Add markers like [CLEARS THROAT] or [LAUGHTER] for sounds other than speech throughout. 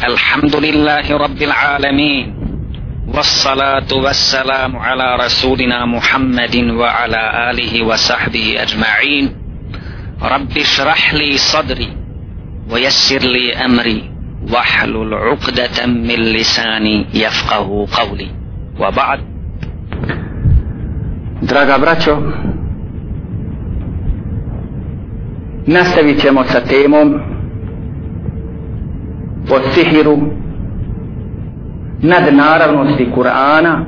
الحمد لله رب العالمين والصلاة والسلام على رسولنا محمد وعلى آله وصحبه أجمعين رب اشرح لي صدري ويسر لي أمري واحلل عقدة من لساني يفقه قولي وبعد Draga braćo, nastavit ćemo sa temom o sihiru nadnaravnosti Kur'ana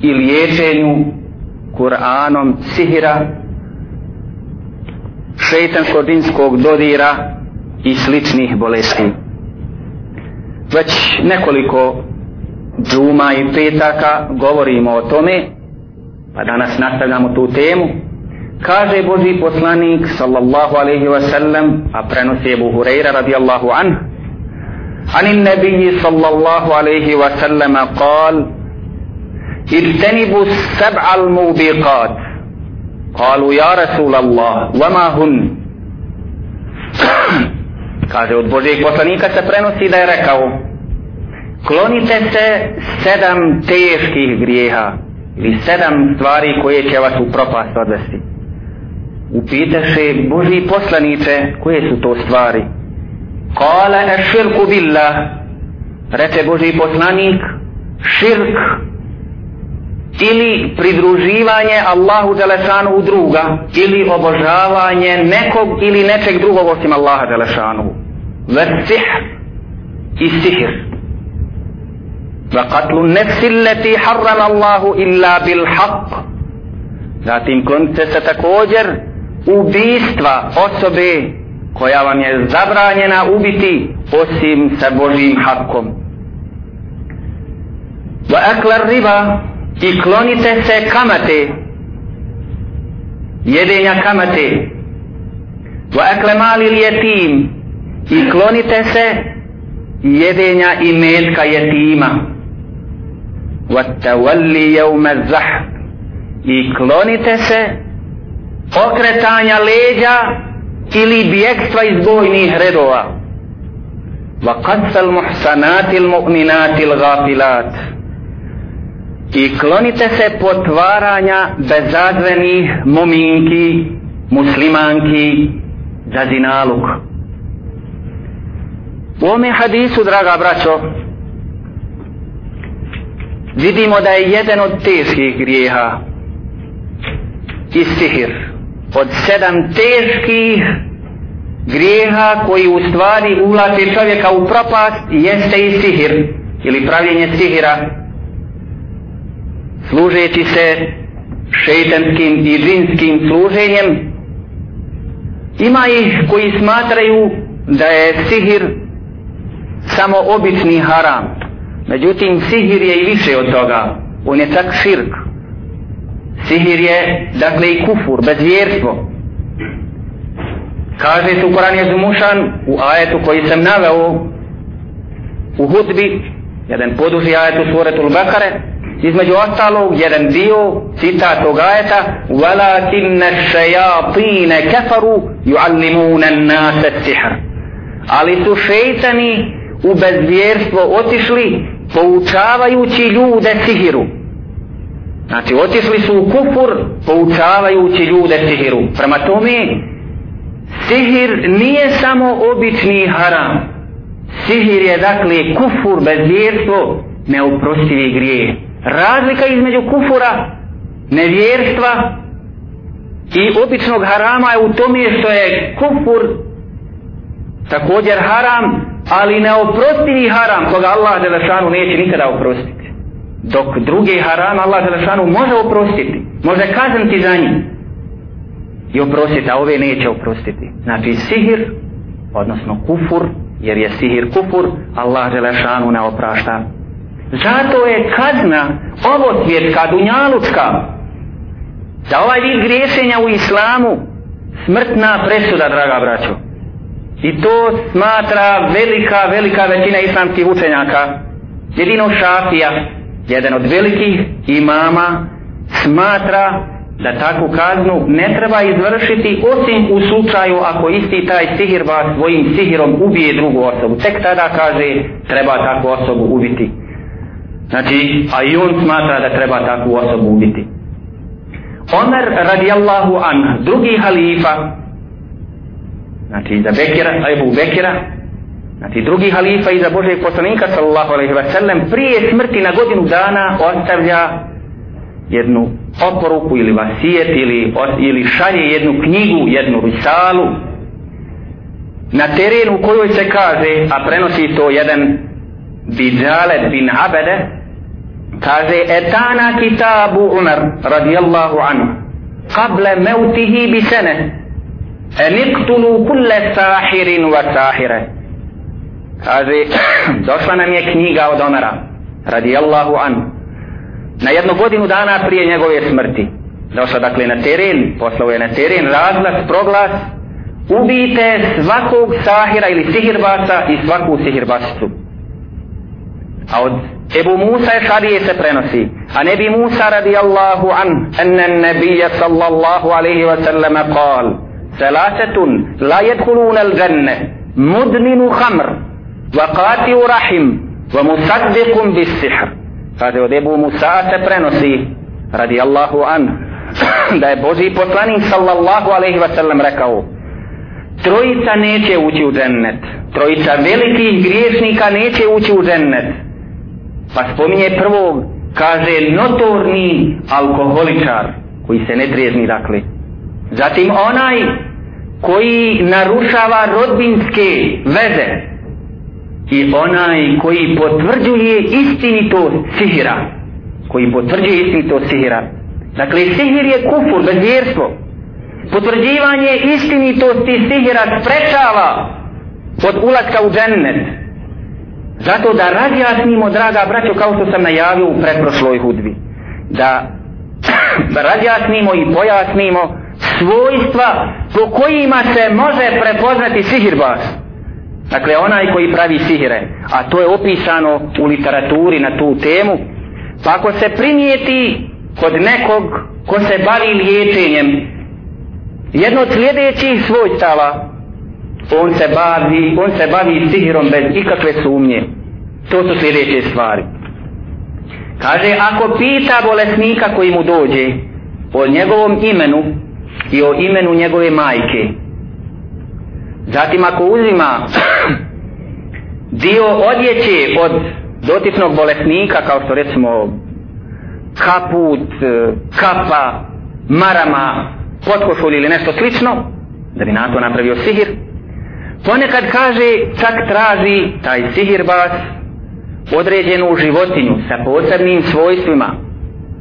i liječenju Kur'anom sihira šeitansko-dinskog dodira i sličnih bolesti. Već nekoliko džuma i petaka govorimo o tome, pa danas nastavljamo tu temu. Kaže Boži poslanik sallallahu alaihi wa sallam, a prenosi Ebu Hureyra radijallahu anhu, عن النبي صلى الله عليه وسلم قال اجتنبوا السبع الموبقات قالوا يا رسول الله وما هن [COUGHS] kaže od Božijeg poslanika se prenosi da je rekao klonite se sedam teških grijeha ili sedam stvari koje će vas u propast odvesti upitaše Božiji poslanice koje su to stvari Kala e širku billa. Rete Boži poslanik Širk Ili pridruživanje Allahu Đelešanu u druga Ili obožavanje nekog ili nečeg drugog osim Allaha Đelešanu. Sihr I sihir Va katlu nefsilleti harran Allahu illa bil haq Zatim klonite se također ubistva osobe koja vam je zabranjena ubiti osim sa Božim hakom. Wa akla riba i klonite se kamate jedenja kamate wa akla mali lijetim i klonite se jedenja i metka jetima wa tawalli jevme zah i klonite se okretanja leđa ili bijekstva iz bojnih redova. Wa qadsal muhsanatil mu'minatil gafilat i klonite se potvaranja bezazvenih muminki muslimanki za zinaluk. U ome hadisu draga braćo vidimo da je jedan od teških grijeha i sihir od sedam teških grijeha koji u stvari ulaze čovjeka u propast jeste i sihir ili pravljenje sihira. Služeći se šeitanskim i džinskim služenjem ima ih koji smatraju da je sihir samo obični haram. Međutim sihir je i više od toga. On je čak širk Sihir je, dakle, i kufur, bezvjerstvo. Kaže tu Koran je zumušan u ajetu koji sam naveo u hudbi, jedan poduži ajet u suretu Bakare, između ostalog, jedan dio cita tog ajeta وَلَكِنَّ الشَّيَاطِينَ كَفَرُوا يُعَلِّمُونَ النَّاسَ السِّحْرَ Ali su šeitani u bezvjerstvo otišli poučavajući ljude sihiru. Znači, otišli su u kufur poučavajući ljude sihiru. Prema tome, sihir nije samo obični haram. Sihir je, dakle, kufur, bezvjerstvo, neoprostivi grije. Razlika između kufura, nevjerstva i običnog harama je u tome što je kufur također haram, ali neoprostivi haram koga Allah Đelešanu neće nikada oprostiti dok druge haram Allah Đelešanu može oprostiti, može kazniti za njih i oprostiti, a ove neće oprostiti. Znači sihir, odnosno kufur, jer je sihir kufur, Allah Đelešanu ne oprašta. Zato je kazna ovo svjetska, dunjalučka, za ovaj vid griješenja u islamu, smrtna presuda, draga braćo. I to smatra velika, velika većina islamskih učenjaka, jedino šafija, jedan od velikih imama smatra da takvu kaznu ne treba izvršiti osim u slučaju ako isti taj sihirba svojim sihirom ubije drugu osobu. Tek tada kaže treba takvu osobu ubiti. Znači, a i on smatra da treba takvu osobu ubiti. Omer radijallahu an, drugi halifa, znači za Bekira, Ebu Bekira, Znači drugi halifa iza Božeg poslanika sallallahu alaihi wa sallam prije smrti na godinu dana ostavlja jednu oporuku ili vasijet ili, ili šalje jednu knjigu, jednu risalu na terenu u kojoj se kaže, a prenosi to jedan Bidzalet bin Abede kaže etana kitabu Umar radijallahu anu qable bi bisene eniktulu kulle sahirin wa sahire kaže [CLEARS THROAT] došla nam je knjiga od Omera radijallahu an na jednu godinu dana prije njegove smrti. Došla dakle na teren poslao je na teren razglas, proglas ubijte svakog sahira ili sihirbasa i svaku sihirbasicu a od Ebu Musa je šarije se prenosi a nebi Musa radijallahu an enne nebija sallallahu alaihi wa sallam kal selasetun la jedhuluna al dženne mudminu hamr wa rahim wa musaddikum bis sihr kaže od Ebu Musa se prenosi radijallahu an [COUGHS] da je Boži poslanik sallallahu alaihi wa sallam rekao trojica neće ući u džennet. Trojica velikih griješnika neće ući u džennet. Pa spominje prvog, kaže notorni alkoholičar, koji se ne trijezni dakle. Zatim onaj koji narušava rodbinske veze i onaj koji potvrđuje istinito sihira. Koji potvrđuje istinito sihira. Dakle sihir je kufur, bezvjerstvo. Potvrđivanje istinitosti sihira sprečava od ulaska u džennet. Zato da razjasnimo, draga braćo, kao što sam najavio u pretprošloj hudbi, da, [CLEARS THROAT] da razjasnimo i pojasnimo svojstva po kojima se može prepoznati sihirbas. Dakle, onaj koji pravi sihire, a to je opisano u literaturi na tu temu, pa ako se primijeti kod nekog ko se bavi liječenjem, jedno od sljedećih svojstava, on se bavi, on se bavi sihirom bez ikakve sumnje. To su sljedeće stvari. Kaže, ako pita bolesnika koji mu dođe o njegovom imenu i o imenu njegove majke, zatim ako uzima dio odjeće od dotičnog bolesnika, kao što recimo kaput, e, kapa, marama, potkošulj ili nešto slično, da bi na to napravio sihir, ponekad kaže čak traži taj sihirbas određenu životinju sa posebnim svojstvima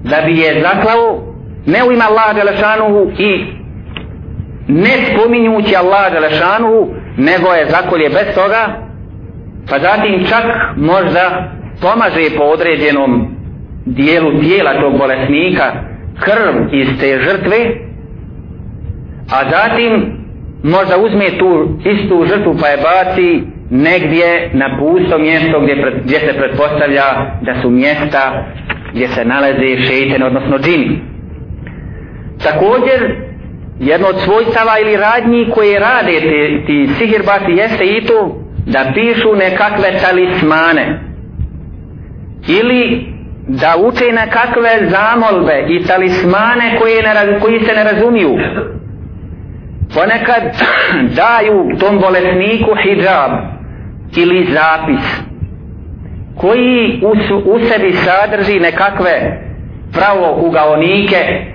da bi je zaklao ne u ima Allah Đelešanuhu i ne spominjući Allah Đelešanu nego je zakolje bez toga pa zatim čak možda pomaže po određenom dijelu tijela tog bolesnika krv iz te žrtve a zatim možda uzme tu istu žrtvu pa je baci negdje na pusto mjesto gdje, pred, gdje se pretpostavlja da su mjesta gdje se nalaze šeitene odnosno džini također jedno od svojstava ili radnji koje rade ti, ti sihirbati jeste i to da pišu nekakve talismane. Ili da uče nekakve zamolbe i talismane koje ne, koji se ne razumiju. Ponekad [CLEARS THROAT] daju tom bolesniku hijab ili zapis koji u, u sebi sadrži nekakve pravo ugaonike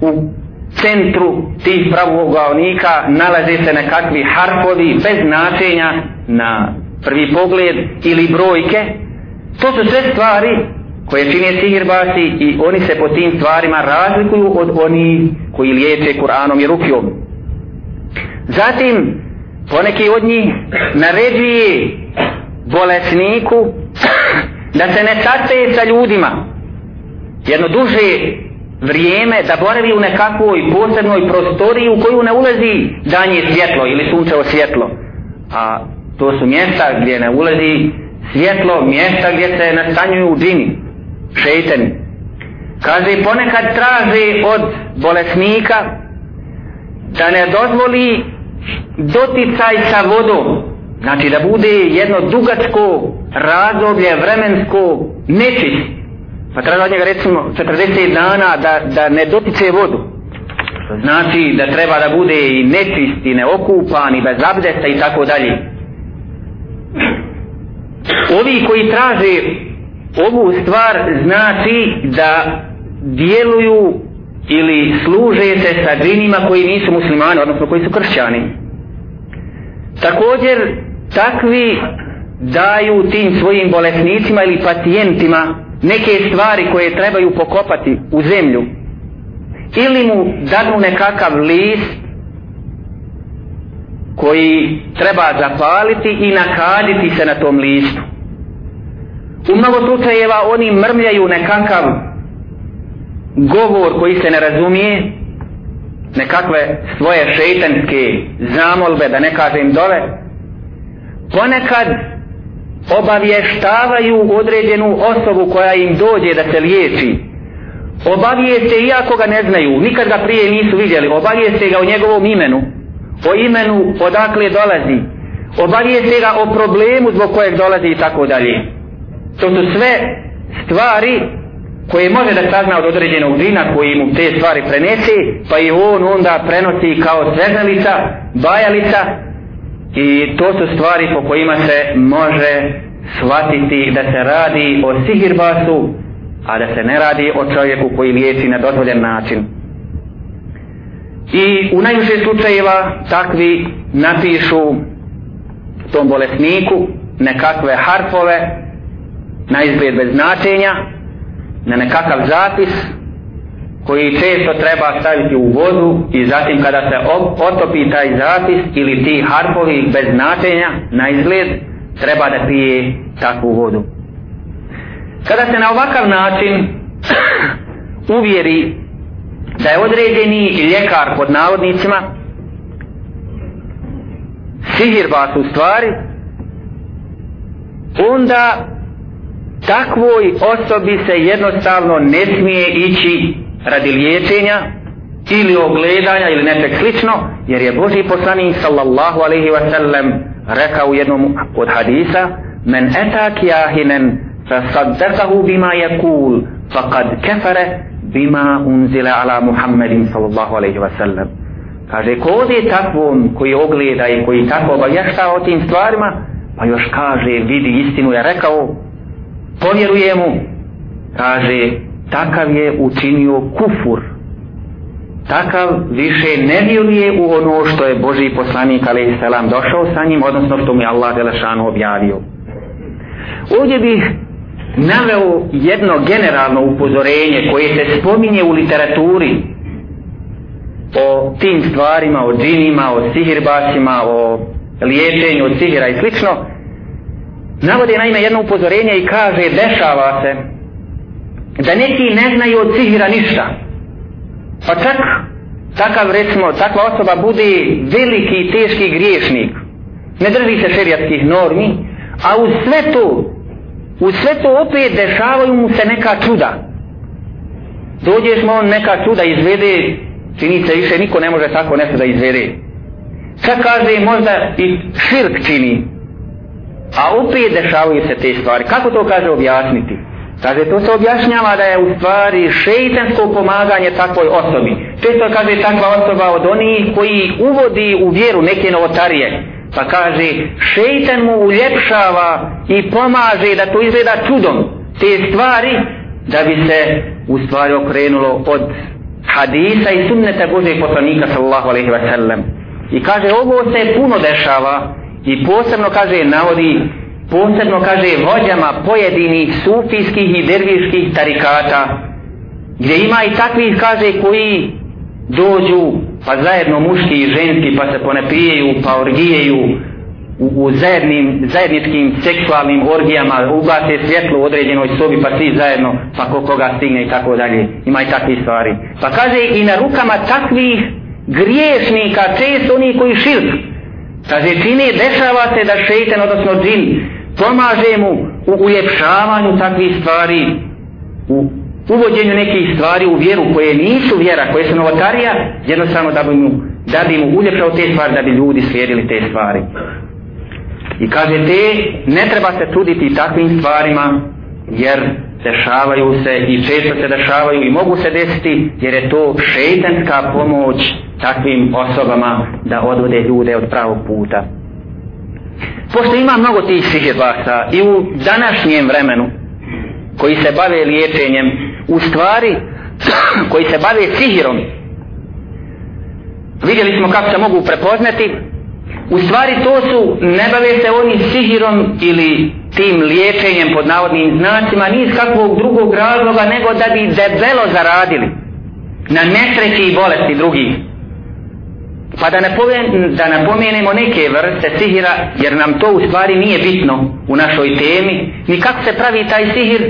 u centru tih pravoglavnika nalaze se nekakvi harfovi bez značenja na prvi pogled ili brojke. To su sve stvari koje čine sihirbasi i oni se po tim stvarima razlikuju od oni koji liječe Kur'anom i Rukijom Zatim, poneki od njih naređuje bolesniku [COUGHS] da se ne sastaje sa ljudima. Jedno duže vrijeme da boravi u nekakvoj posebnoj prostoriji u koju ne ulazi danje svjetlo ili sunčevo svjetlo. A to su mjesta gdje ne ulazi svjetlo, mjesta gdje se nastanjuju džini, šeitani. kaže ponekad traže od bolesnika da ne dozvoli doticaj sa vodom znači da bude jedno dugačko razdoblje vremensko nečist pa treba od njega recimo 40 dana da, da ne dotiče vodu znači da treba da bude i nečist i neokupan i bez abdesta i tako dalje ovi koji traže ovu stvar znači da djeluju ili služe se sa džinima koji nisu muslimani, odnosno koji su kršćani. Također, takvi daju tim svojim bolesnicima ili pacijentima neke stvari koje trebaju pokopati u zemlju. Ili mu dadnu nekakav list koji treba zapaliti i nakaditi se na tom listu. U mnogo slučajeva oni mrmljaju nekakav govor koji se ne razumije, nekakve svoje šeitanske zamolbe, da ne kažem dove. ponekad obavještavaju određenu osobu koja im dođe da se liječi. Obavijeste iako ga ne znaju, nikad ga prije nisu vidjeli, obavijeste ga o njegovom imenu, o imenu odakle dolazi, obavijeste ga o problemu zbog kojeg dolazi i tako dalje. To su sve stvari koje može da sazna od određenog dina koji mu te stvari prenese, pa i on onda prenosi kao sveznalica, bajalica i to su stvari po kojima se može shvatiti da se radi o sihirbasu, a da se ne radi o čovjeku koji liječi na dozvoljen način. I u najviše slučajeva takvi napišu tom bolesniku nekakve harfove na izgled bez značenja, na nekakav zapis koji često treba staviti u vodu i zatim kada se otopi taj zapis ili ti harpovi bez značenja na izgled treba da pije takvu vodu. Kada se na ovakav način [CLEARS THROAT] uvjeri da je određeni ljekar pod navodnicima sihirbas u stvari onda takvoj osobi se jednostavno ne smije ići radi liječenja ili ogledanja ili nečeg slično jer je Boži poslanik sallallahu alaihi wa sallam rekao u jednom od hadisa men etak jahinen fa saddakahu bima yakul faqad kefare bima unzila ala Muhammedin sallallahu alaihi wa sallam. Kaže ko je takvom koji ogleda i koji tako obavješta o tim stvarima pa još kaže vidi istinu je rekao povjeruje mu. Kaže takav je učinio kufur. Takav više ne vjeruje u ono što je Boži poslanik alaih salam došao sa njim odnosno što mu je Allah Delešanu objavio. Ovdje bih naveo jedno generalno upozorenje koje se spominje u literaturi o tim stvarima, o džinima, o sihirbasima, o liječenju od sihira i slično. Navode naime jedno upozorenje i kaže dešava se da neki ne znaju od sihira ništa. Pa čak takav recimo takva osoba bude veliki i teški griješnik. Ne drži se šerijatskih normi a u sve to u sve to opet dešavaju mu se neka čuda. Dođeš mu on neka čuda izvede čini se više niko ne može tako nešto da izvede. Čak kaže možda i širk čini. A opet dešavaju se te stvari. Kako to kaže objasniti? Kaže, to se objašnjava da je u stvari šeitansko pomaganje takvoj osobi. Često kaže takva osoba od onih koji uvodi u vjeru neke novotarije. Pa kaže, šeitan mu uljepšava i pomaže da to izgleda čudom. Te stvari da bi se u stvari okrenulo od hadisa i sunneta Božeg poslanika sallallahu alaihi wa sallam. I kaže, ovo se puno dešava i posebno kaže navodi posebno kaže vođama pojedinih sufijskih i derviških tarikata gdje ima i takvih kaže koji dođu pa zajedno muški i ženski pa se ponepijeju pa orgijeju u, u zajednim, zajedničkim seksualnim orgijama ugase svjetlo u određenoj sobi pa svi zajedno pa ko koga stigne i tako dalje. Ima i takve stvari. Pa kaže i na rukama takvih griješnika često oni koji širk. Kaže, čini, dešava se da šeitan, odnosno džin, pomaže mu u uljepšavanju takvih stvari, u uvođenju nekih stvari u vjeru koje nisu vjera, koje su novotarija, jednostavno da bi mu, da bi mu uljepšao te stvari, da bi ljudi slijedili te stvari. I kaže te, ne treba se truditi takvim stvarima, jer dešavaju se i često se dešavaju i mogu se desiti, jer je to šeitanska pomoć takvim osobama da odvode ljude od pravog puta. Pošto ima mnogo tih sihirbasa i u današnjem vremenu koji se bave liječenjem, u stvari [CLEARS THROAT] koji se bave sihirom, vidjeli smo kako se mogu prepoznati, u stvari to su, ne bave se oni sihirom ili tim liječenjem pod navodnim znacima, ni iz kakvog drugog razloga, nego da bi debelo zaradili na nesreći i bolesti drugih. Pa da, ne poven, da napomenemo neke vrste sihira, jer nam to u stvari nije bitno u našoj temi, ni kako se pravi taj sihir,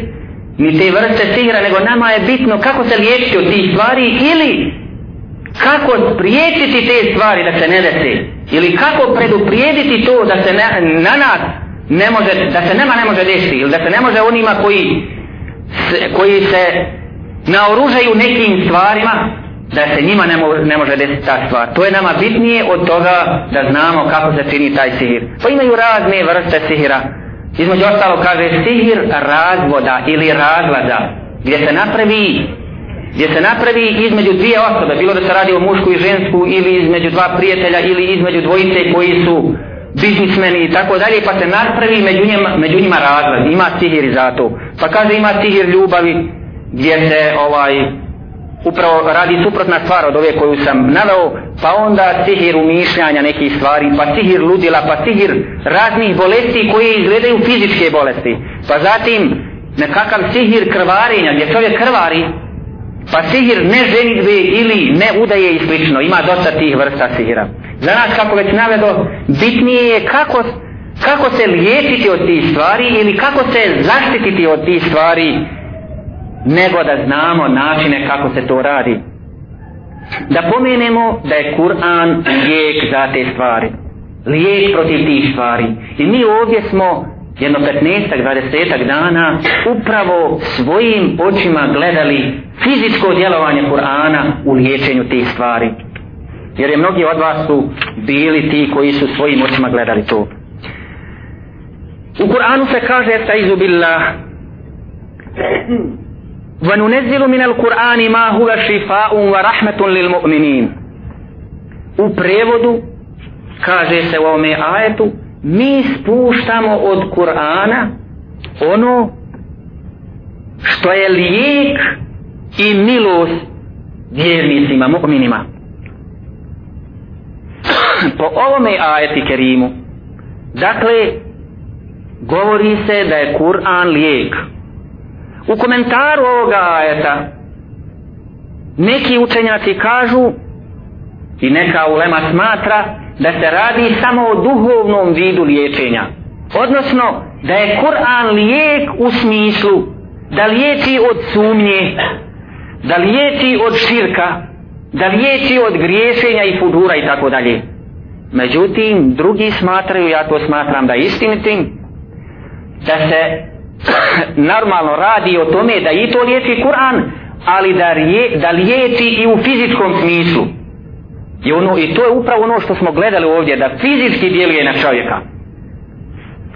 ni te vrste sihira, nego nama je bitno kako se liječiti od tih stvari ili kako spriječiti te stvari da se ne desi ili kako preduprijediti to da se ne, na nas ne može, da se nema ne može desiti ili da se ne može onima koji se, koji se naoružaju nekim stvarima da se njima ne, mo, ne može desiti ta stvar. To je nama bitnije od toga da znamo kako se čini taj sihir. Pa imaju razne vrste sihira. Između ostalo kaže sihir razvoda ili razlaza gdje se napravi gdje se napravi između dvije osobe, bilo da se radi o mušku i žensku ili između dva prijatelja ili između dvojice koji su biznismeni i tako dalje, pa se napravi među njima, među njima razlaz, ima sihir za to. Pa kaže ima sihir ljubavi gdje se ovaj upravo radi suprotna stvar od ove koju sam naveo, pa onda sihir umišljanja nekih stvari, pa sihir ludila, pa sihir raznih bolesti koje izgledaju fizičke bolesti. Pa zatim nekakav sihir krvarenja gdje čovjek krvari, Pa sihir ne ženitve ili ne udaje i slično. Ima dosta tih vrsta sihira. Za nas, kako već navedo, bitnije je kako, kako se liječiti od tih stvari ili kako se zaštititi od tih stvari nego da znamo načine kako se to radi. Da pomenemo da je Kur'an lijek za te stvari. Lijek protiv tih stvari. I mi ovdje smo jedno 15 20 dana upravo svojim očima gledali fizičko djelovanje Kur'ana u liječenju tih stvari. Jer je mnogi od vas su bili ti koji su svojim očima gledali to. U Kur'anu se kaže Estaizu billah وَنُنَزِّلُ مِنَ الْقُرْآنِ مَا هُوَ شِفَاءٌ وَرَحْمَةٌ لِلْمُؤْمِنِينَ. U prevodu kaže se u ovome ajetu mi spuštamo od Kur'ana ono što je lijek i milost vjernicima, mu'minima. Po ovome ajeti kerimu dakle govori se da je Kur'an lijek. U komentaru ovoga ajeta, neki učenjaci kažu, i neka ulema smatra, da se radi samo o duhovnom vidu liječenja. Odnosno, da je Kur'an lijek u smislu da liječi od sumnje, da liječi od širka, da liječi od griješenja i fudura i tako dalje. Međutim, drugi smatraju, ja to smatram da istinitim, da se [CLEARS THROAT] normalno radi o tome da i to liječi Kur'an, ali da, rije, da liječi i u fizičkom smislu. I, ono, I to je upravo ono što smo gledali ovdje, da fizički djeluje na čovjeka.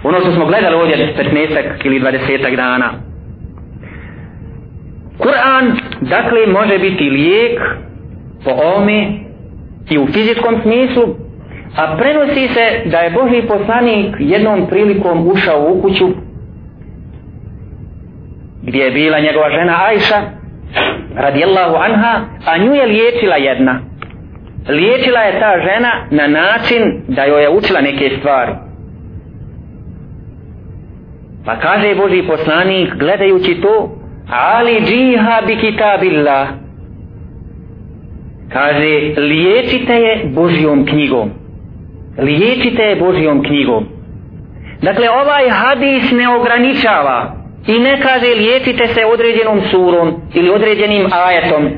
Ono što smo gledali ovdje 15 ili 20 dana. Kur'an, dakle, može biti lijek po ome i u fizičkom smislu, a prenosi se da je Boži poslanik jednom prilikom ušao u kuću gdje je bila njegova žena Ajša radijallahu anha, a nju je liječila jedna liječila je ta žena na način da joj je učila neke stvari. Pa kaže Boži poslanik gledajući to, ali džiha bi kitabillah. Kaže, liječite je Božijom knjigom. Liječite je Božijom knjigom. Dakle, ovaj hadis ne ograničava i ne kaže liječite se određenom surom ili određenim ajetom,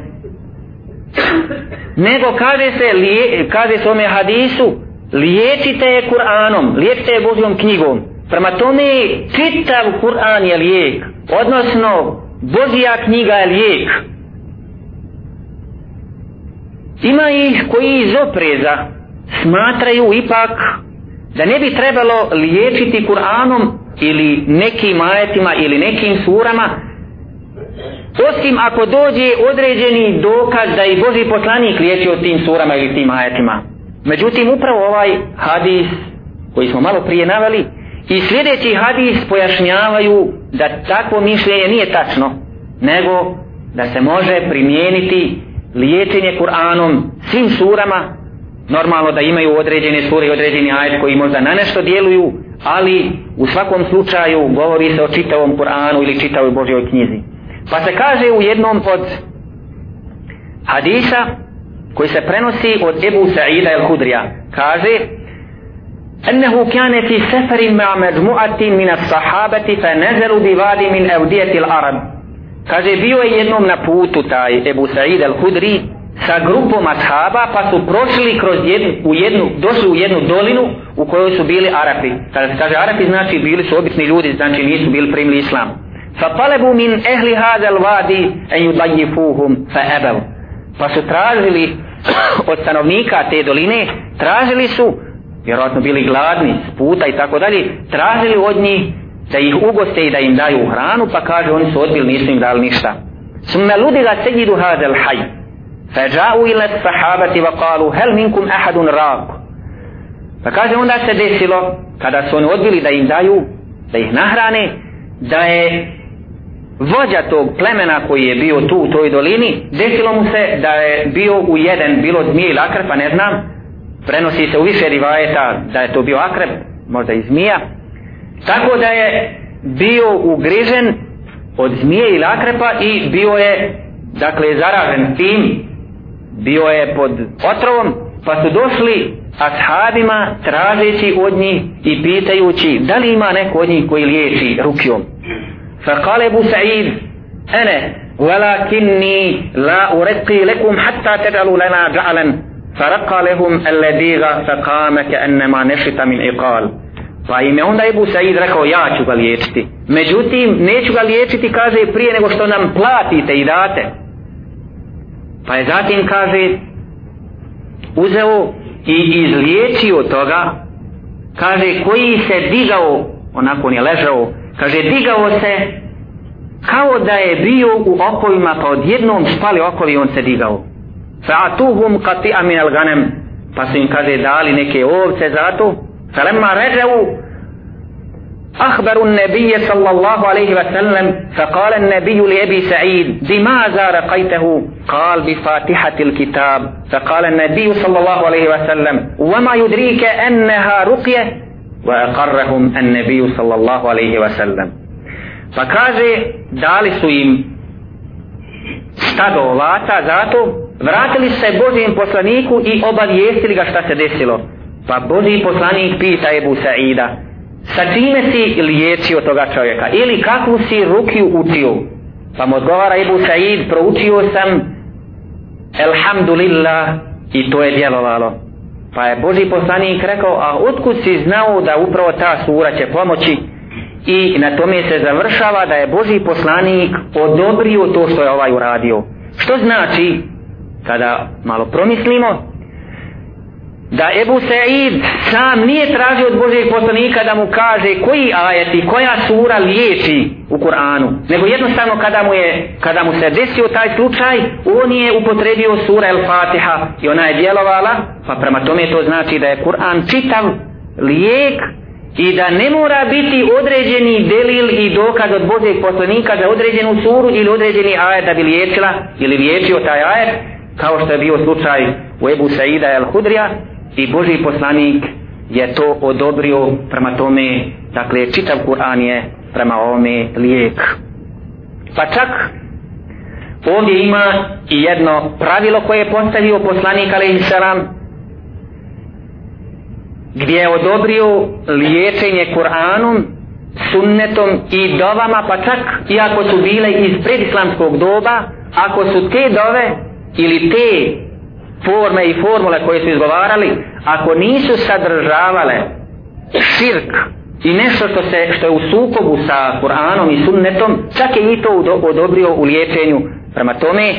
nego kaže se lije, kaže se ome hadisu liječite je Kur'anom liječite je Božjom knjigom prema tome čitav Kur'an je lijek odnosno Božja knjiga je lijek. Ima ih koji iz opreza smatraju ipak da ne bi trebalo liječiti Kur'anom ili nekim ajetima ili nekim surama osim ako dođe određeni dokaz da i Boži poslanik liječio tim surama ili tim ajetima. Međutim, upravo ovaj hadis koji smo malo prije naveli i sljedeći hadis pojašnjavaju da takvo mišljenje nije tačno, nego da se može primijeniti liječenje Kur'anom svim surama, normalno da imaju određene sure i određeni ajet koji možda na nešto djeluju, ali u svakom slučaju govori se o čitavom Kur'anu ili čitavoj Božjoj knjizi. Pa se kaže u jednom od hadisa koji se prenosi od Ebu Sa'ida el-Hudrija, kaže أنه كان في سفر مع مجموعة من الصحابة فنزلوا بوادي من أودية العرب Kaže, bio je jednom na putu taj Ebu Sa'id al-Hudri sa grupom ashaba pa su prošli kroz jednu, u jednu, došli u jednu dolinu u kojoj su bili Arapi. Kada se kaže Arapi znači bili su obični ljudi, znači nisu bili primili islam. Fatalebu min ehli hadal vadi en yudajifuhum fa ebel. Pa su tražili od stanovnika te doline, tražili su, vjerojatno bili gladni s puta i tako dalje, tražili od njih da ih ugoste i da im daju hranu, pa kaže oni su odbili, nisu im dali ništa. Summa ludiga sejidu hadal hajj. فجاءوا إلى الصحابة وقالوا هل منكم أحد راق rak. Pa kaže onda se desilo, kada su oni odbili da im daju, da ih nahrane, da je vođa tog plemena koji je bio tu u toj dolini, desilo mu se da je bio u jedan, bilo zmije ili akrep, pa ne znam, prenosi se u više rivajeta da je to bio akrep, možda i zmija, tako da je bio ugrižen od zmije ili akrepa i bio je dakle zaražen tim bio je pod otrovom pa su došli ashabima tražeći od njih i pitajući da li ima neko od njih koji liječi rukjom fa kale bu Sa'id ene ولكني لا أرقي لكم حتى تجعلوا لنا جعلا فرقى لهم اللذيغ فقام كأنما نشط من إقال Pa im je onda Ebu Said rekao ja ću ga liječiti. Međutim, neću ga liječiti, kaže, prije nego što nam platite i date. Pa je zatim kaže uzeo i izliječio toga kaže koji se digao onako on je ležao kaže digao se kao da je bio u okovima pa odjednom spali okovi on se digao. Sa atuhum kati aminal ganem pa su im kaže dali neke ovce za to. Fa lemma ređeu رجعوا أخبروا النبي صلى الله عليه وسلم فقال النبي لأبي سعيد بماذا رقيته قال بفاتحة الكتاب فقال النبي صلى الله عليه وسلم وما يدريك أنها رقية وأقرهم النبي صلى الله عليه وسلم فكاže dali su im stado ovata zato vratili se Božijem poslaniku i obavijestili ga šta se desilo Pa Boži poslanik pita Ebu Sa'ida, sa čime si liječio toga čovjeka? Ili kakvu si rukiju učio? Pa mu odgovara Ibu Sa'id, proučio sam Elhamdulillah i to je djelovalo. Pa je Boži poslanik rekao, a otkud si znao da upravo ta sura će pomoći? I na tome se završava da je Boži poslanik odobrio to što je ovaj uradio. Što znači, kada malo promislimo, da Ebu Sa'id sam nije tražio od Božijeg poslanika da mu kaže koji ajeti, koja sura liječi u Kur'anu, nego jednostavno kada mu, je, kada mu se desio taj slučaj, on je upotrebio sura El Fatiha i ona je djelovala, pa prema tome to znači da je Kur'an čitav lijek i da ne mora biti određeni delil i dokaz od Božijeg poslanika za određenu suru ili određeni ajet da bi liječila ili liječio taj ajet, kao što je bio slučaj u Ebu Sa'ida El Hudrija, i Boži poslanik je to odobrio prema tome, dakle čitav Kur'an je prema ovome lijek. Pa čak ovdje ima i jedno pravilo koje je postavio poslanik alaihi salam gdje je odobrio liječenje Kur'anom sunnetom i dovama pa čak i ako su bile iz predislamskog doba ako su te dove ili te forme i formule koje su izgovarali, ako nisu sadržavale širk i nešto što se što je u sukobu sa Kur'anom i sunnetom čak je i to odobrio u liječenju. Prema tome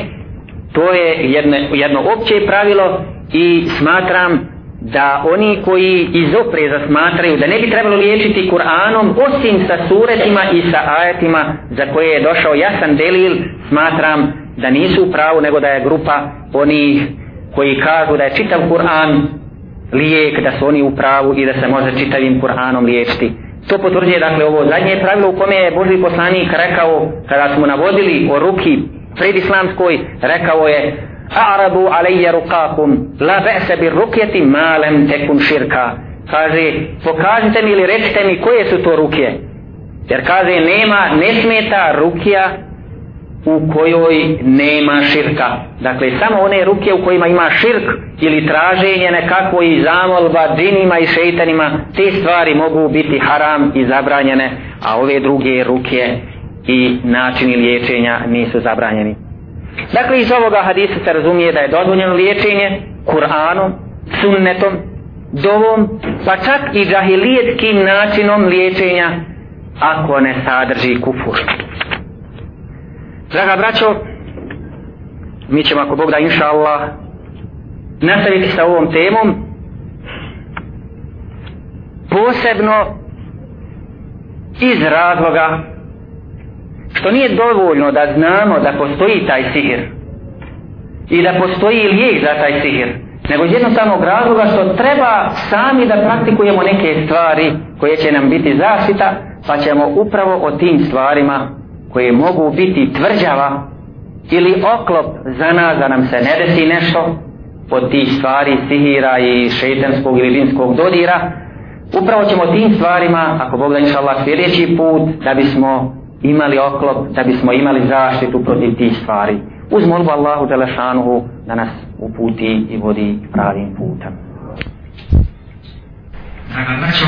to je jedno, jedno opće pravilo i smatram da oni koji iz opreza smatraju da ne bi trebalo liječiti Kur'anom osim sa suretima i sa ajetima za koje je došao jasan delil smatram da nisu u pravu nego da je grupa onih koji kažu da je čitav Kur'an lijek, da su oni u pravu i da se može čitavim Kur'anom liječiti. To potvrđuje dakle ovo zadnje pravilo u kome je Boži poslanik rekao kada smo navodili o ruki predislamskoj rekao je A'radu alejja rukakum la ba'sa bir rukjeti malem tekun širka kaže pokažite mi ili recite mi koje su to ruke jer kaže nema ne smeta rukija u kojoj nema širka. Dakle, samo one ruke u kojima ima širk ili traženje nekako i zamolba džinima i šeitanima, te stvari mogu biti haram i zabranjene, a ove druge ruke i načini liječenja nisu zabranjeni. Dakle, iz ovoga hadisa se razumije da je dozvoljeno liječenje Kur'anom, sunnetom, dovom, pa čak i džahilijetskim načinom liječenja ako ne sadrži kufur. Draga braćo, mi ćemo ako Bog da inša Allah nastaviti sa ovom temom. Posebno iz razloga što nije dovoljno da znamo da postoji taj sihir i da postoji lijek za taj sihir nego iz jednostavnog razloga što treba sami da praktikujemo neke stvari koje će nam biti zaštita pa ćemo upravo o tim stvarima koje mogu biti tvrđava ili oklop za nas da nam se ne desi nešto od tih stvari sihira i šeitanskog ili linskog dodira upravo ćemo tim stvarima ako Bog da inša Allah sljedeći put da bismo imali oklop da bismo imali zaštitu protiv tih stvari. Uz molbu Allahu Đelešanuhu da nas uputi i vodi pravim putem. Draga braćo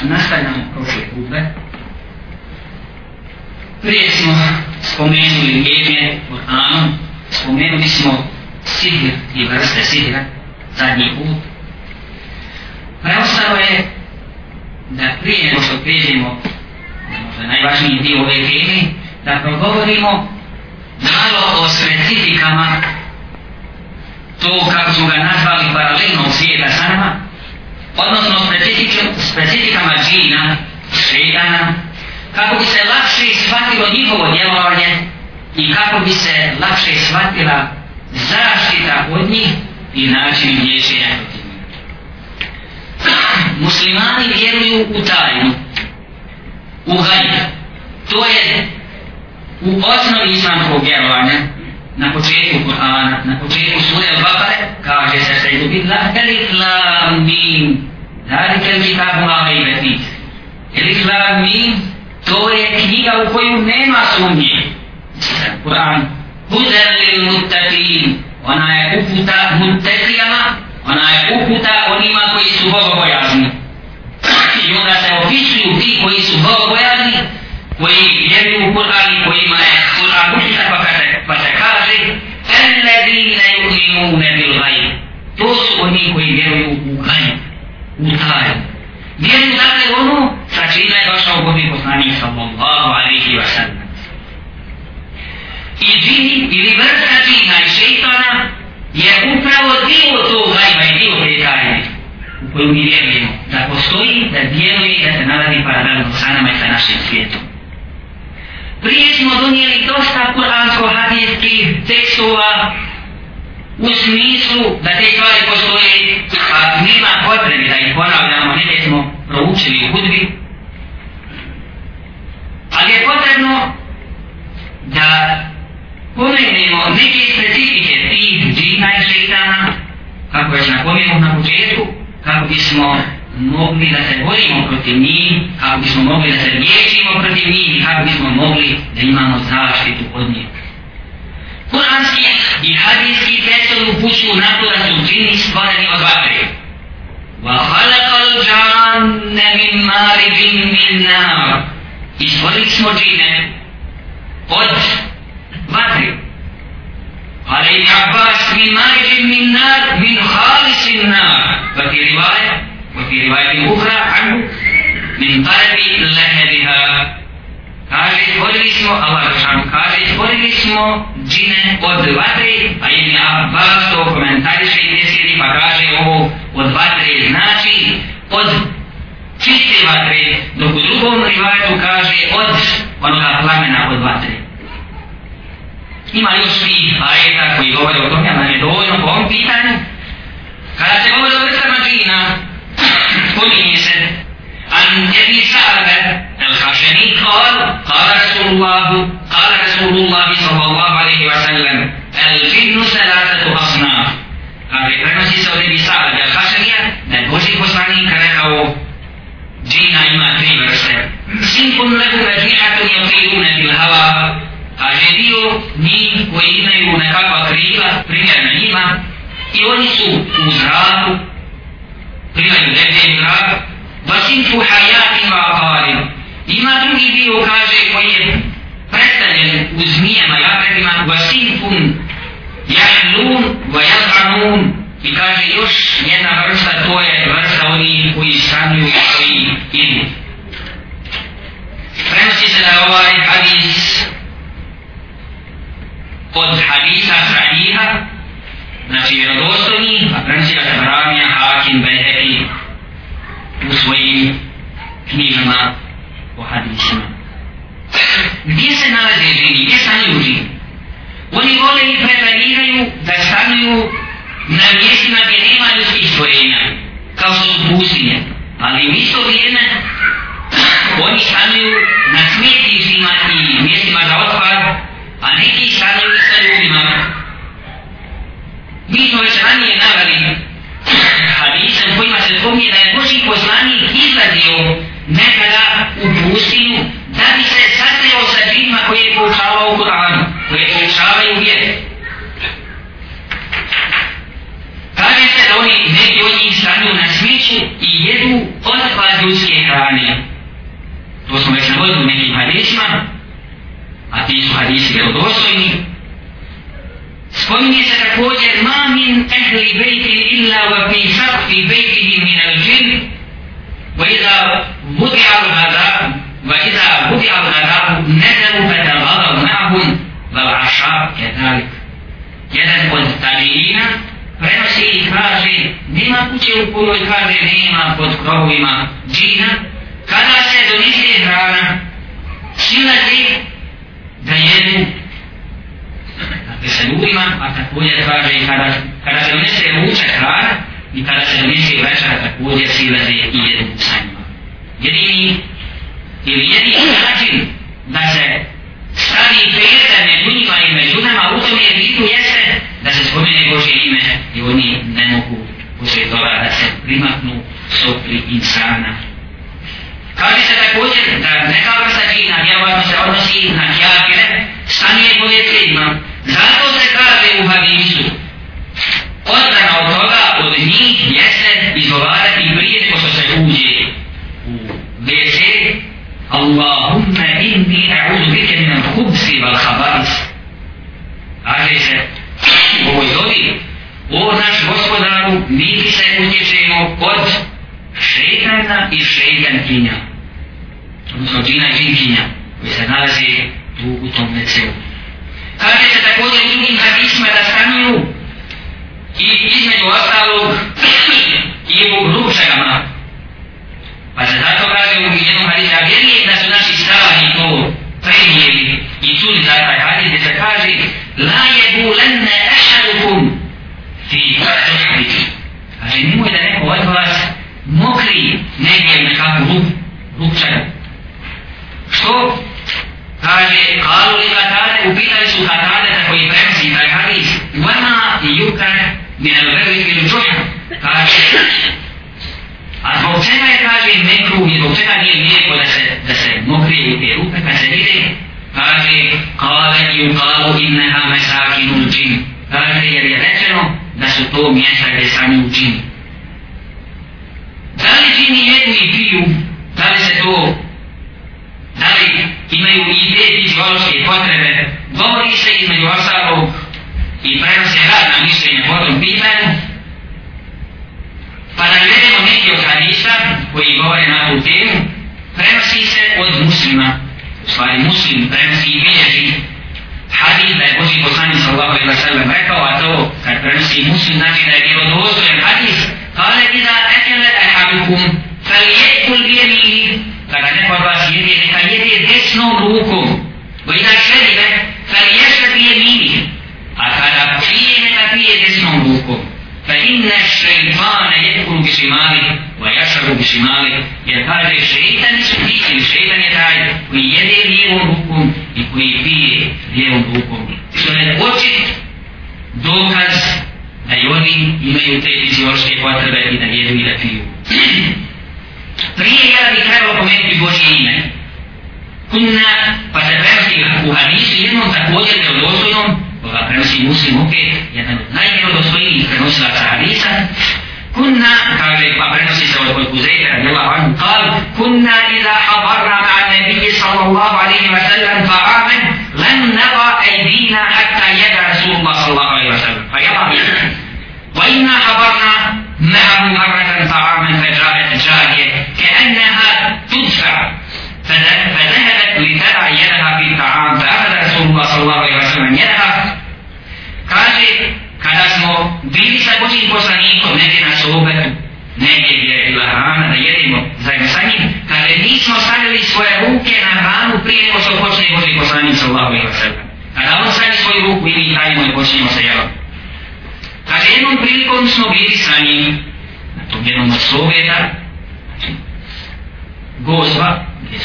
[CLEARS THROAT] nastavljamo prošle putle Prije smo spomenuli liječenje Kur'anom, spomenuli smo sihr i vrste sihra zadnji put. Preostalo je da prije nego što prijeđemo možda najvažniji dio ove teme, da progovorimo malo o specifikama to kako su ga nazvali paralelnog svijeta sa nama, odnosno specifikama džina, šetana, kako bi se lakše shvatilo njihovo djelovanje i kako bi se lakše shvatila zaštita od njih i način liječenja protiv njih. Muslimani vjeruju u tajnu, u gajb. To je u osnovi islamskog vjerovanja na početku Kur'ana, na početku sure Al-Baqare, kaže se se ljubi la elif la mim, zalike li kitabu la gajbe fi. Elif la mim, To je knjiga u koju nema sumnje. Kur'an. Hudan lil muttaqin. Ona je uputa muttaqijama, ona je uputa onima koji su bogobojazni. I onda se opisuju ti koji su bogobojazni, koji vjeruju u Kur'an i kojima je Kur'an uputa pa, kaže, pa se kaže Alladine yu'minune bil gajb. To su oni koji vjeruju u gajb, u tajnu. Vjeruju dakle ono sa čime je došao Boži poslanik sallallahu alaihi wa sallam. I džini ili vrsta džina i šeitana je upravo dio tog gajba i dio te tajne u koju mi vjerujemo da postoji, da djeluje i da se nalazi paralelno sa nama i sa našim svijetom. Prije smo donijeli dosta kuransko-hadijskih tekstova u smislu da te stvari postoje, a nima potrebe da ih ponavljamo, neke smo proučili u hudbi, ali je potrebno da pomenemo neke specifike tih džina i šeitana, kako je napomenu na početku, kako bismo mogli da se borimo protiv njih, kako bismo mogli da se liječimo protiv njih i kako bismo mogli da imamo zaštitu od njih. Kur'anski i hadijski tekstor upućuju na to da su džini stvoreni od vatre. Wa halakal džanne min maridin min nar. I stvorili smo džine od vatre. Ali i Abbas min maridin min nar min halisin nar. Pa ti rivaje, pa ti rivaje ti uhra, min tarbi lehebiha. Kaže, stvorili smo, Allah Rašanu kaže, stvorili smo džine od vatre, a Ibn Abbas to komentariše i desiri, pa kaže ovo od vatre, znači od čiste vatre, dok u drugom rivajtu kaže od onoga plamena od vatre. Ima još tri ajeta koji govore o tom, ja nam je dovoljno po ovom pitanju. Kada se govore o vrstama džina, spominje se عن ابي سعده الخشني قال قال رسول الله قال رسول الله صلى الله عليه وسلم الجن ثلاثه اصناف Ali prenosi se od Ibisa Adi Al-Hašarija da je Boži poslanik rekao džina ima tri vrste. Sin kun lehu rađiatu i okriju ne bil hava. Kaže dio njih koji imaju nekakva krila, primjer njima, i oni su u zraku, plivaju deblje u zraku, Vačinfu hajati ma halim. Ima drugi dio, kaže, koji je predstavljen u zmijama i akredima. Vačinfun jahlun va jahranun. I kaže, još jedna vrsta, to je vrsta oni koji stanuju i koji idu. Prenosi se da ovaj hadis od hadisa Sahiha, znači vjerodostojni, a prenosi ga Tabramija, Hakim, Behepi, u svojim knjižama o hadisima. Gdje se nalaze ženi? Gdje stanuju ženi? Oni vole i preferiraju da stanuju na mjestima gdje nema ljudskih stvojenja, kao što su pustinje. Ali u isto vrijeme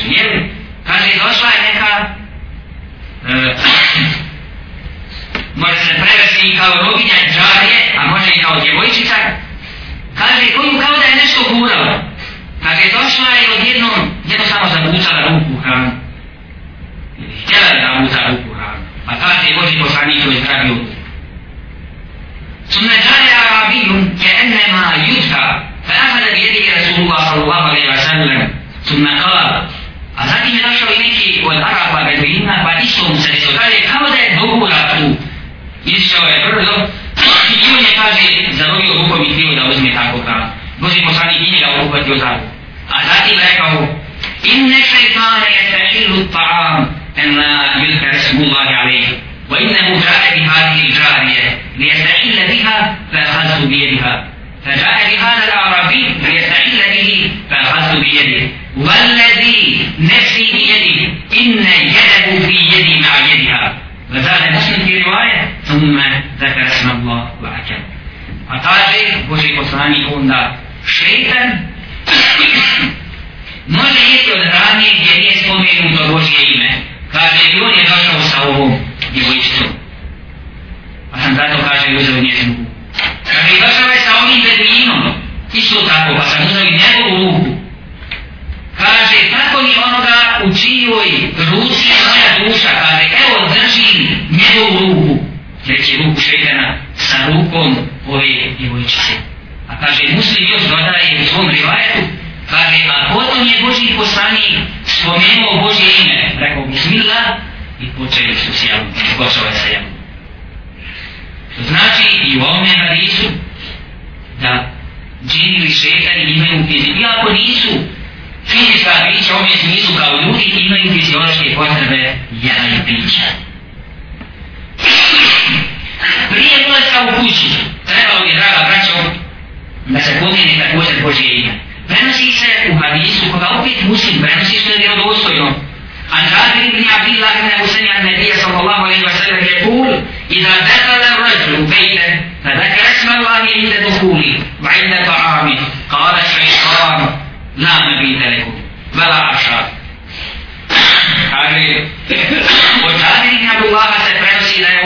bien.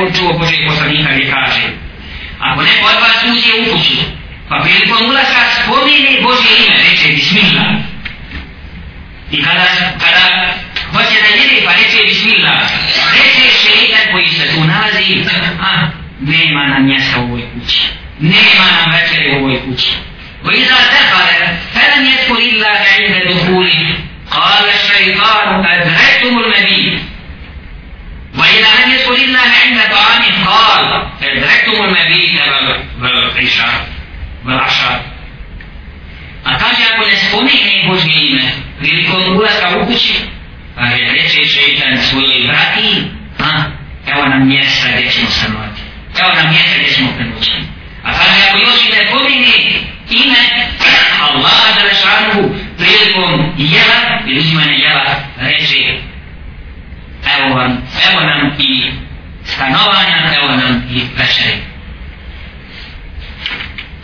on čuo Božeg poslanika gdje kaže Ako neko od vas uđe u kuću, pa prilikom ulaska spomine Božje ime, reče Bismillah. I kada, kada hoće da jede, pa reče Bismillah, reče šeitan koji se tu nalazi, a nema nam mjesta u ovoj kući. Nema nam večere u ovoj kući. Vojza zapale, fela mjesto illa ka ime duhuli, kala šeitanu, adretumul وإذا لم يذكر الله عند طعامه قال فإدركتم المبيت بالعشاء بالعشاء A kaže ako ne spomene Božje ime, prilikom ulaska u kući, kaže reče šeitan svojoj brati, a, evo nam mjesta gdje ćemo stanovati. Evo nam mjesta gdje ćemo prenući. A kaže ako još i ne pomine ime Allaha Đelešanuhu prilikom jela ili uzimanja jela, reče evo vam, evo nam i stanovanja, evo nam i večeri.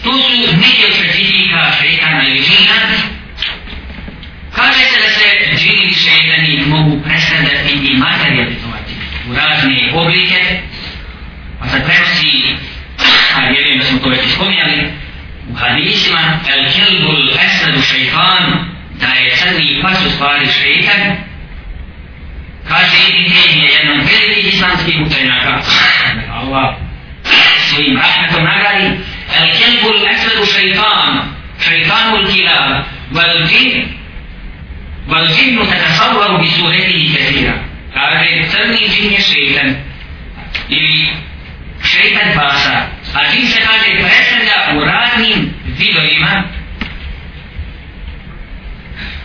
Tu su neke od specifika šeitana ili žina. Kaže se da se džini i šeitani mogu predstavljati i materializovati u razne oblike. Pa sad prenosi, a vjerujem da smo to već spominjali, u hadisima, el kilbul esadu šeitan, da je crni pas u stvari šeitan, kaže i njih je jednom veliki islamski učenjaka. Allah svojim rahmetom nagradi. El kelbul esvedu šeitan šeitanu l'kila vel fin vel finu te kasavaru bi sureti i kefira kaže crni džin je šeitan ili šeitan pasa a džin se kaže predstavlja u raznim vidovima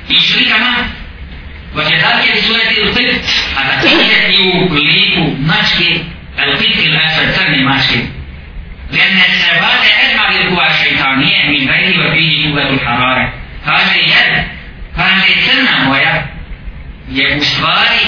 i slikama وكذلك بسورة القط أتكلم في liku mačke القط الأسد crne mačke لأن الثبات أجمع للقوى الشيطانية من غير وفيه قوة الحرارة هذا يد هذا السنة ويا je u stvari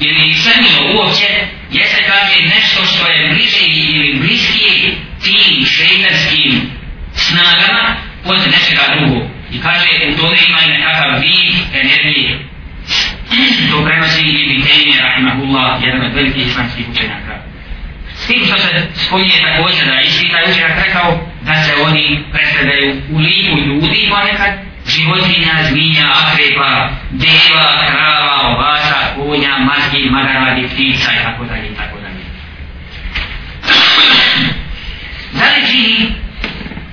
ili crnilo uopće jeste kaže nešto što je bliže ili bliskije tim šeitarskim snagama od nečega drugog i kaže u tome ima i nekakav vid energije to prenosi i Ibn Rahimahullah jedan od velikih islamskih učenjaka S tim što se spominje također da isti taj učenjak rekao da se oni predstavljaju u liku ljudi pa ponekad, životinja, zmija, akrepa, deva, krava, ovasa, konja, maski, magaradi, ptica i tako dalje i tako dalje. Da li čini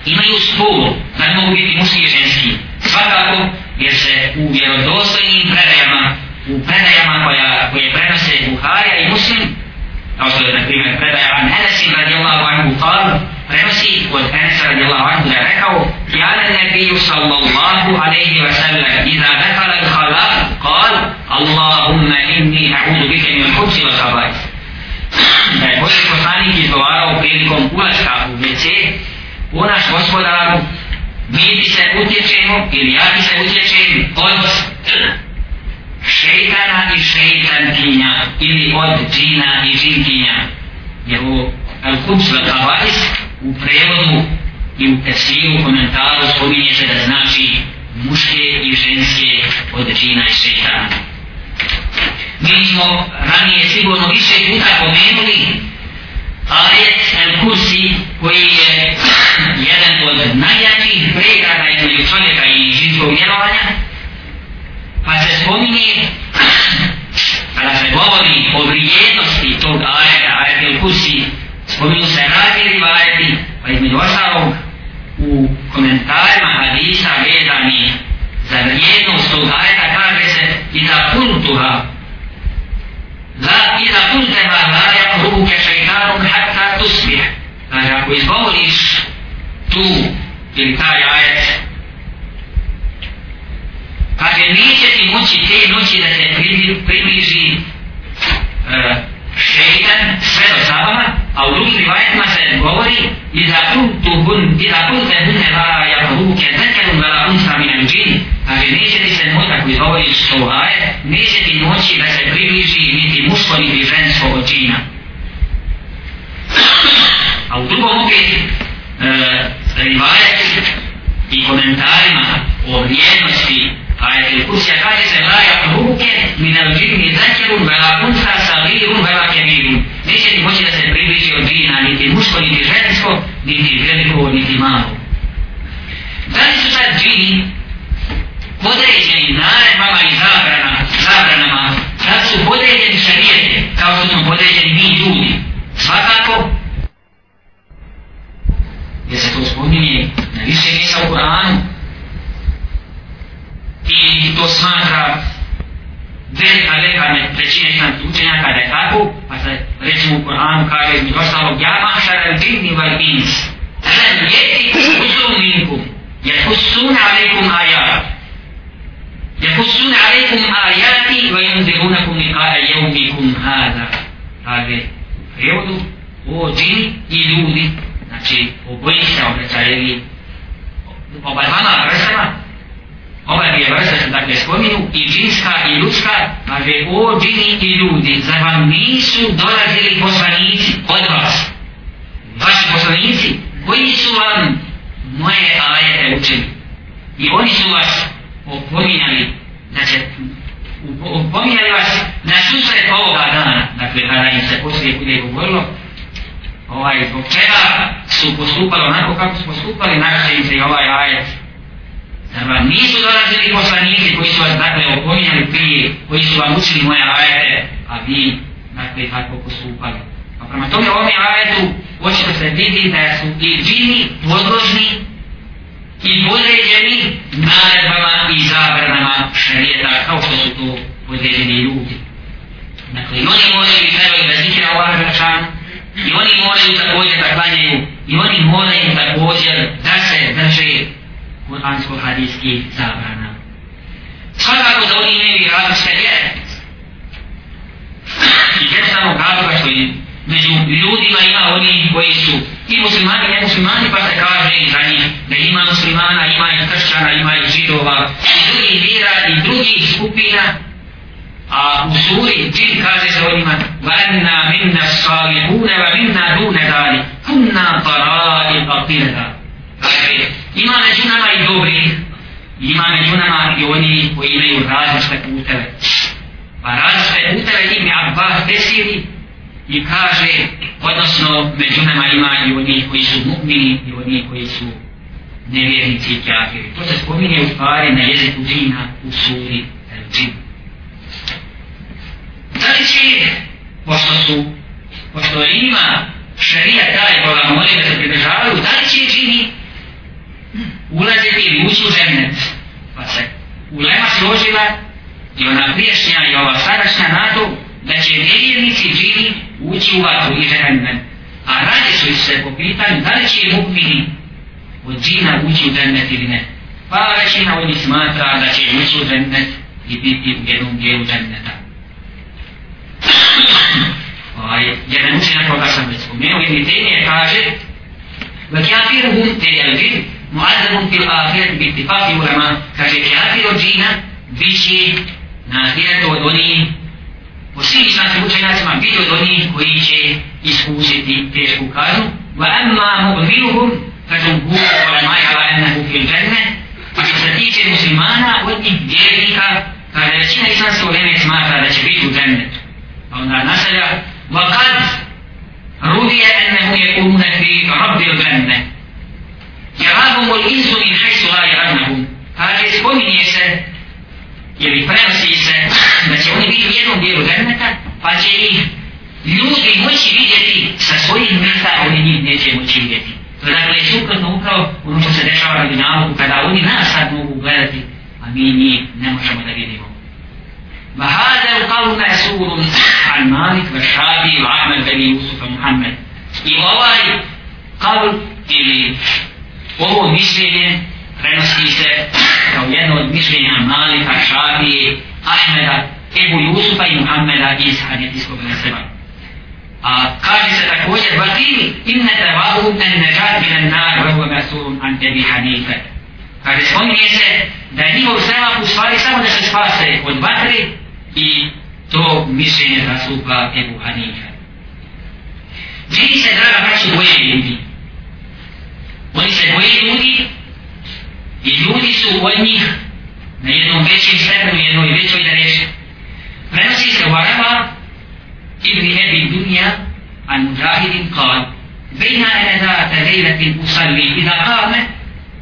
imaju spol, da mogu biti muški i ženski? Svakako, jer se u vjerodostojnim predajama, u predajama koja, koje prenose Buharija i Muslim, kao što je na primjer predaja an Enesim radijallahu anhu qal prenosi od Enesa radijallahu anhu da je rekao Jana nebiju sallallahu alaihi wa sallam iza dekala il halak, qal Allahumma inni a'udu bike min hubsi wa sabaj da je Boži poslanik izgovarao prilikom ulaska u WC u naš gospodaru mi ti se utječemo ili ja ti se utječem od šeitana i šeitankinja ili od džina i džinkinja. Jer u Al-Quds al-Qabais u prevodu i u tesiru komentaru spominje se da znači muške i ženske od džina i šeitana. Mi smo ranije sigurno više puta pomenuli ajet Al-Kursi koji je jedan od najjačih pregrada između čovjeka i žinskog vjerovanja pa se spominje pa kada se govori o vrijednosti tog ajeta, ajet il kusi, spominju se razili ajeti, pa između ostalog u komentarima hadisa vezani za vrijednost tog ajeta kaže se i za kultuha La ila kultema la yakruke šeitanom hatta tusbih. Znači, ako izgovoriš tu ili taj ajet, kaže neće ti moći te noći da se približi uh, šeitan sve do sabaha, a u drugim rivajetima se govori i za kultuhun, i za kultuhun ne vara jakovuke zekerun vela unsa minem džini. Znači, neće ti se moći ako izgovoriš to aje, neće ti moći da se približi niti muško niti žensko od džina. A u drugom opet e, rivajet i komentarima o vrijednosti آية الكرسي kaže لا يقربك من الجن ذكر ولا أنثى صغير ولا كبير neće ti moći da se približi od džina niti muško, niti žensko, niti veliko, niti malo. Da li su sad džini podređeni naredbama i zabrana, zabranama, vidi da su i džini podložni i podređeni naredbama i zabranama šarijeta kao što su to podređeni ljudi. Dakle, i oni moraju i trebaju da zikira Allah Žešan, i oni moraju također da klanjaju, i oni moraju također da se drže kuransko-hadijskih zabrana. Svakako da oni imaju različite vjere. I jednostavno razloga što i među ljudima ima oni koji su i muslimani i nemuslimani pa se kaže i za njih da ima muslimana, ima i kršćana, ima i drugih vjera i drugih skupina. A u suri džin kaže se o njima vanna minna salihune va minna dune dali kunna tarai papirda ima među nama i dobri ima među nama i oni koji imaju različite puteve. Pa različite puteve im Abbas desiri i kaže odnosno među nama ima i oni koji su mu'mini i oni koji su nevjernici i kjafiri to se spominje u stvari na jeziku džina u suri džin da li će pošto su pošto ima šarija taj koga moli da se pridržavaju da li će džini ulaziti ili ući u žemnet? pa se ulema složila i ona priješnja i ova sadašnja nadu da će nevjernici džini ući u vatru i žemnet. a radi su se po pitanju da li će mukmini od džina ući u džennet ili ne pa većina od njih smatra da će ući u džennet i biti u jednom dijelu dženneta [COUGHS] ovaj, jedan učenjak koga sam već spomenuo, jedni temije kaže وَكَافِرُهُمْ تَيَلْجِدْ muadzabun fil ahiret bi ittifaqi ulama kaže kafir od džina biće na ahiretu od onih po svim islamskim učenjacima biti od onih koji će iskusiti tešku kaznu wa amma فجمهور العلماء على أنه في الجنة fil dženne a što se tiče muslimana od njih vjernika kaže većina islamske uleme smatra da će biti u džennetu a onda naselja wa kad rudije ennehu je umne fi rabbil dženne Jarahum ul insu min. Kaže, spominje se, ili prenosi se, da će oni biti u jednom dijelu džerneta, pa će ih ljudi moći vidjeti sa svojih mjesta, oni njih neće moći vidjeti. To je dakle suprotno upravo ono što se dešava na nalogu, kada oni nas sad mogu gledati, a mi njih ne možemo da vidimo. وهذا القول مأسور عن مالك والشافعي وعمل بن يوسف ومحمد. I ovaj قول ili ovo mišljenje prenosi se kao jedno od mišljenja Malika, Šafije, Ahmeda, Ebu Jusufa i Muhammeda iz hadijskog neseba. A kaže se također, Vakili, inne tevahu en nežat minan nar, vrhu mesurun an tebi hanife. Kaže, spominje se da je njihov sevap u stvari samo da se spase od vatre i to mišljenje zastupa Ebu Hanife. Džini se, draga braći, boje ljudi. Oni se boje ljudi i ljudi su od njih na jednom većem stepenu, jednoj većoj da reče. Prenosi se u Arama ابن أبي الدنيا عن مجاهد قال بين أنا ذات ليلة أصلي إذا قام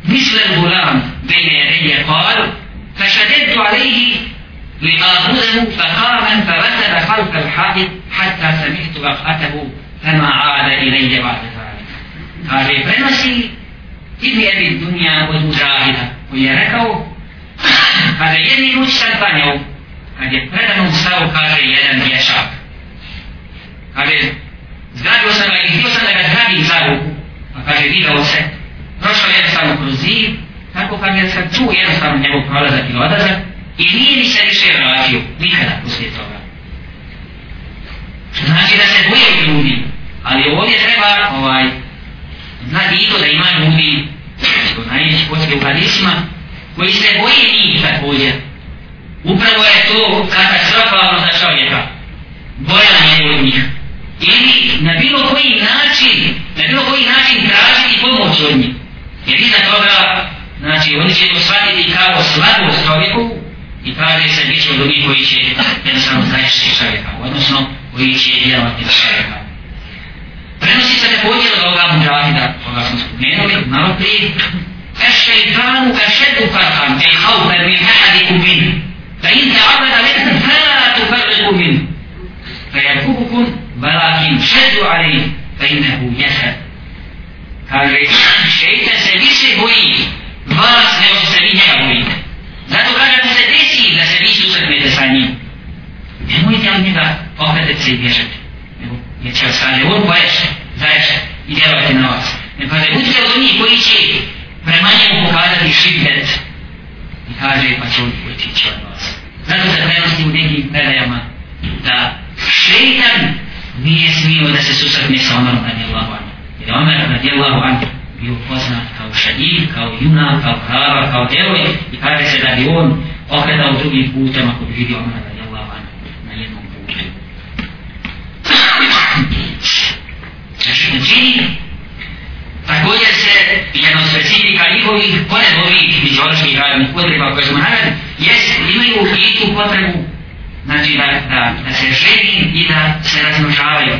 مثل الغلام بين يدي قال فشددت عليه لآخذه فقام فرتب خلف الحائط حتى سمعت وقعته فما عاد إلي بعد ذلك. قال ابن ابن أبي الدنيا والمجاهدة ويركوا هذا يدي الشيطان يوم قد يبرد مستوى قال يدا يشعب kaže zgradio sam ga i htio sam da ga zgradim za ruku A kaže vidio se prošao jednostavno kroz zid tako kad je sad čuo jednostavno njegov prolazak i odazak i nije mi se više vratio nikada poslije toga. Što znači da se boje ljudi, ali ovdje treba ovaj, znati i to da ima ljudi, što najveći poslije u hadisima, koji se boje njih također. Upravo je to katastrofalno za čovjeka. Bojan je od njih Ili na bilo koji način, na bilo koji način tražiti pomoć od njih. Jer iza toga, znači, oni će to shvatiti kao slabost čovjeku i kaže se bit će od onih koji će jednostavno zaještiti čovjeka, odnosno koji će djelovati za čovjeka. Prenosi se također od ovoga muđahida, koga smo spomenuli, malo prije, الشيطان أشد فرحا أي خوفا من أحدكم منه فإن تعرض لكم فلا تفرقوا منه فيركبكم ولكن شدوا عليه فإنه يسد kaže šeitan se više boji vas nego što se vi njega bojite zato kaže mu se desi da se vi susretnete sa njim nemojte od njega okretati se i bježati nego jer će vas kaže on boješe zaješe i djelovati na vas ne kaže budite od njih koji će prema njemu pokazati šibet i kaže pa će on otići od vas. Zato se prenosi u nekim predajama da šeitan nije smio da se susretne sa Omerom radijallahu anhu. Jer Omer radijallahu anhu bio poznat kao šadid, kao junak, kao krava, kao djevoj i kaže se da bi on okretao drugim putem ako bi vidio Omer radijallahu anhu na jednom putu. Znači, Također se jedna specifika njihovih, pored ovih fizioloških radnih potreba koje smo naveli, jest imaju i tu potrebu znači da, da, da se ženi i da se razmnožavaju.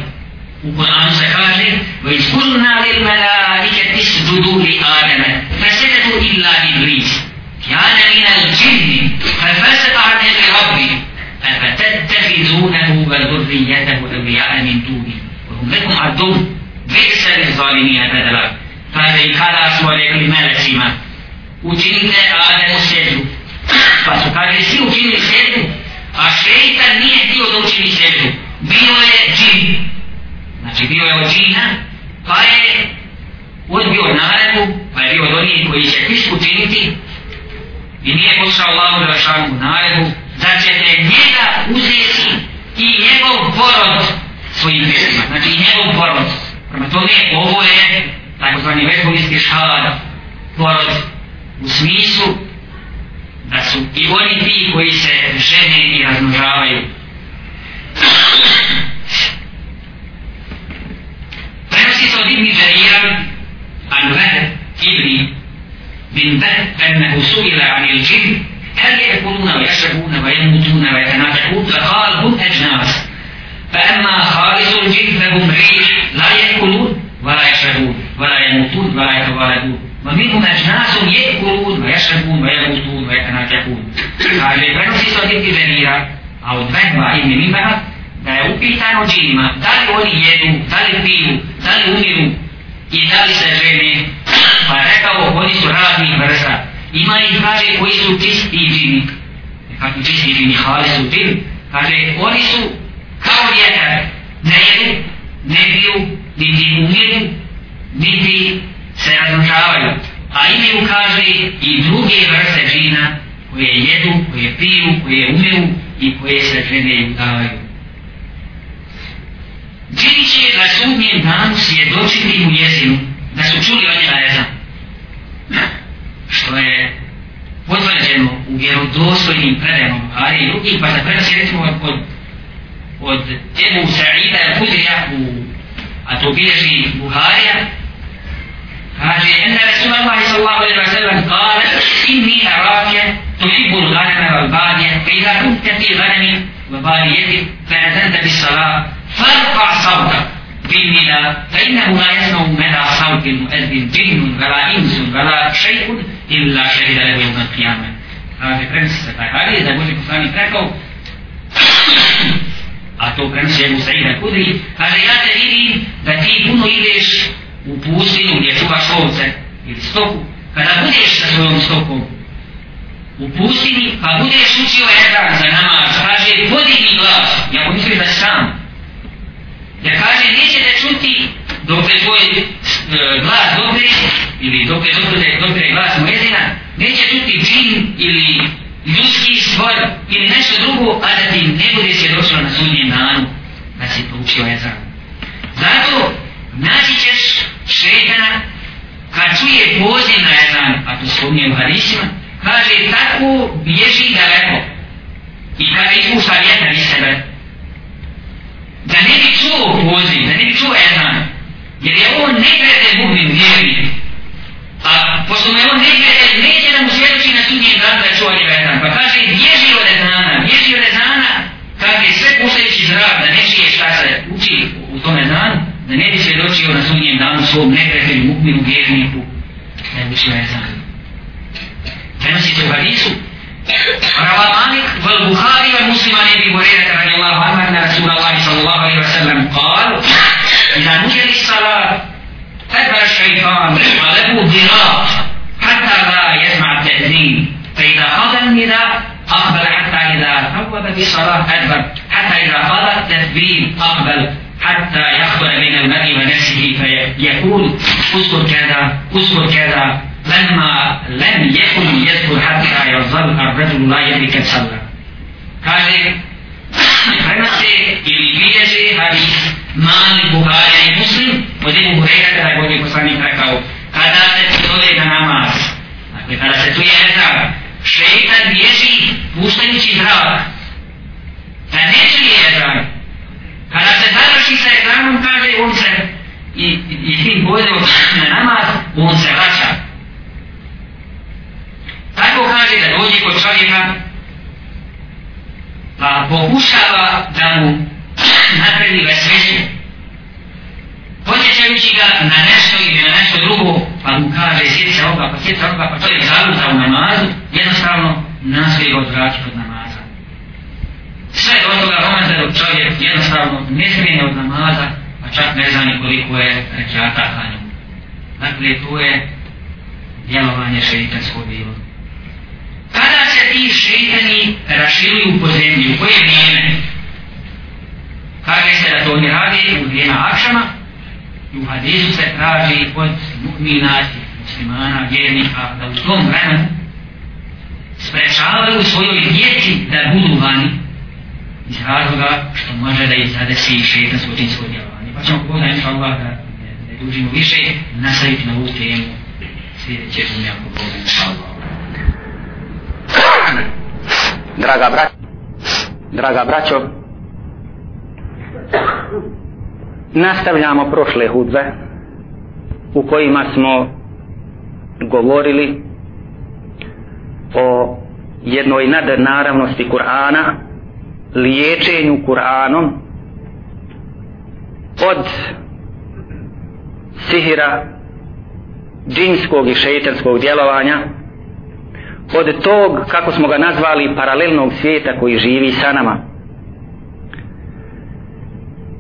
U Koranu se kaže وَإِذْكُلْنَا لِلْمَلَائِكَةِ اسْجُدُوا لِآدَمَ فَسَجَدُوا إِلَّا إِبْلِيسَ كان من الجن ففسق عن امر ربه افتتخذونه وذريته اولياء من دونه وهم لكم عدو بئس للظالمين بدلا kaže i kada smo rekli melecima učinite Ademu sedu pa su kaže svi učinili sedu a šeitan nije htio da učini sredu. bio je džin. Znači bio je od džina pa je odbio naredbu, pa je bio od onih koji će fisku učiniti i nije poslao Allahu da šanu naredu da ćete njega uzeti i njegov porod svojim pjesima znači njegov porod. Prema tome, ovo je takozvani vekovijski šad, porod u smislu da su i oni ti koji se žene i razmnožavaju. Prenosi se od Ibni Đarira, an Vahd Ibni bin Vahd, أنه سئل عن الجن هل يأكلون ويشربون ويموتون ويتنافحون فقال هم أجناس فأما خالص الجن فهم ريح لا يأكلون ولا يشربون ولا يموتون ولا يتوالدون ومنهم أجناس يأكلون ويشربون ويموتون ويتناكحون قال prenosi se od Ibni Venira, a od Vehba Ibni Mimara, da je upitano džinima, da li oni jedu, da li piju, da li umiru i da li se žene, pa je rekao, oni su raznih vrsta. Ima ih, kaže, koji su čisti džini. Kakvi čisti džini, hvali su džin. Kaže, oni su kao vjetar, ne jedu, ne piju, niti umiru, niti se razrušavaju. A imaju, kaže, i druge vrste džina koje jedu, koje piju, koje umiru i koje se žene i udavaju. Džini će na sudnjem danu svjedočiti u jezinu da su čuli od njega ezan. Što je potvrđeno u vjerodostojnim predajama Buhari i drugim, pa se prenosi recimo od od Ebu Sa'ida Kudrija u a to bilježi Buharija ماشي أن رسول الله صلى الله عليه وسلم قال إني أراك تحب الغنم والبادية فإذا كنت في غنم وباديتك فأذنت بالصلاة فارفع صوتك في بالنداء فانه لا يسمع مدى صوت المؤذن جن ولا إنس ولا شيء إلا شهد له يوم القيامة. Kaže, prenosi se taj hadis da je Boži poslanik rekao, a to prenosi Ebu Sa'ida Kudri, kaže, ja te vidim da ti puno ideš u pustinju gdje čuvaš ovce ili stoku, kada budeš sa svojom stokom u pustinji, pa budeš učio ovaj jedan za namaz, kaže podigni glas, ja pomislim da sam. Ja kaže neće te čuti dok je tvoj e, glas dobri ili dok dobre, je dobri glas muezina, neće čuti džin ili ljudski stvor ili nešto drugo, a da ti ne bude se došlo na sudnjem danu da si poučio ezan. Ovaj Zato naš kad čuje poziv na ezan, a to spominje u hadisima, kaže tako bježi daleko i kada ispušta vjetar iz sebe. Da ne bi čuo poziv, da ne bi čuo ezan, jer je on nekrede mu'min vjerni. A pošto me on nekrede, neće da mu svjedoči na sudnjem danu da čuo njega ezan. Pa kaže bježi od ezana, bježi od ezana, kad je sve puštajući zrak, da ne čije šta se uči u tome danu, da ne bi svjedočio na sudnjem danu svom nekredelju mu'minu vjerniku, da je učio ezan. Prenosi to u hadisu, روى مالك والبخاري ومسلم عن ابي هريره رضي الله عنه ان رسول الله صلى الله عليه وسلم قال اذا نودي للصلاه ادبر الشيطان وله ذراع حتى لا يسمع التاذين فاذا قضى النداء اقبل حتى اذا ثوب بالصلاه ادبر حتى اذا قضى التثبيت اقبل حتى يخبر بين المرء ونفسه فيقول اذكر كذا اذكر كذا لما لم يكن يذكر حتى يظل الرجل لا يدري كم صلى kaže prenose ili bilježe hadis mali Buharija i Muslim od Ebu Hureyra kada je Boži poslanik rekao kada se zove na namaz dakle kada se tu je ezan šeitan bježi puštajući zrak da ne čuje ezan kada se završi sa ezanom kaže on se i, i, i tim pozivom na namaz on se vraća. Tako kaže da dođe kod čovjeka pa pokušava da mu napravi vesvesu posjećajući ga na nešto ili na nešto drugo pa mu kaže sjeti se ovoga pa sjeti se ovoga pa čovjek zaluta u namazu jednostavno nastoji ga odvraći od namaza sve do toga momenta dok čovjek jednostavno ne smije od namaza a čak ne zna koliko je rekiata klanju dakle to je djelovanje šeitanskog bilo. Kada se ti šeitani raširuju po zemlji, u koje vrijeme? Kaže se da to ne radi u vrijeme akšama. I u hadisu se traži od mu'mina i muslimana, vjernika, da u tom vremenu sprečavaju svojoj djeci da budu vani iz razloga što može da ih zadesi šeitansko džinsko djelovanje. Pa ćemo kod inša Allah da ne dužimo više nastaviti na ovu temu sljedeće zemlje ako Bog inša Allah. draga braćo, draga braćo, nastavljamo prošle hudbe u kojima smo govorili o jednoj nadnaravnosti Kur'ana, liječenju Kur'anom od sihira, džinskog i šeitanskog djelovanja, od tog, kako smo ga nazvali, paralelnog svijeta koji živi sa nama.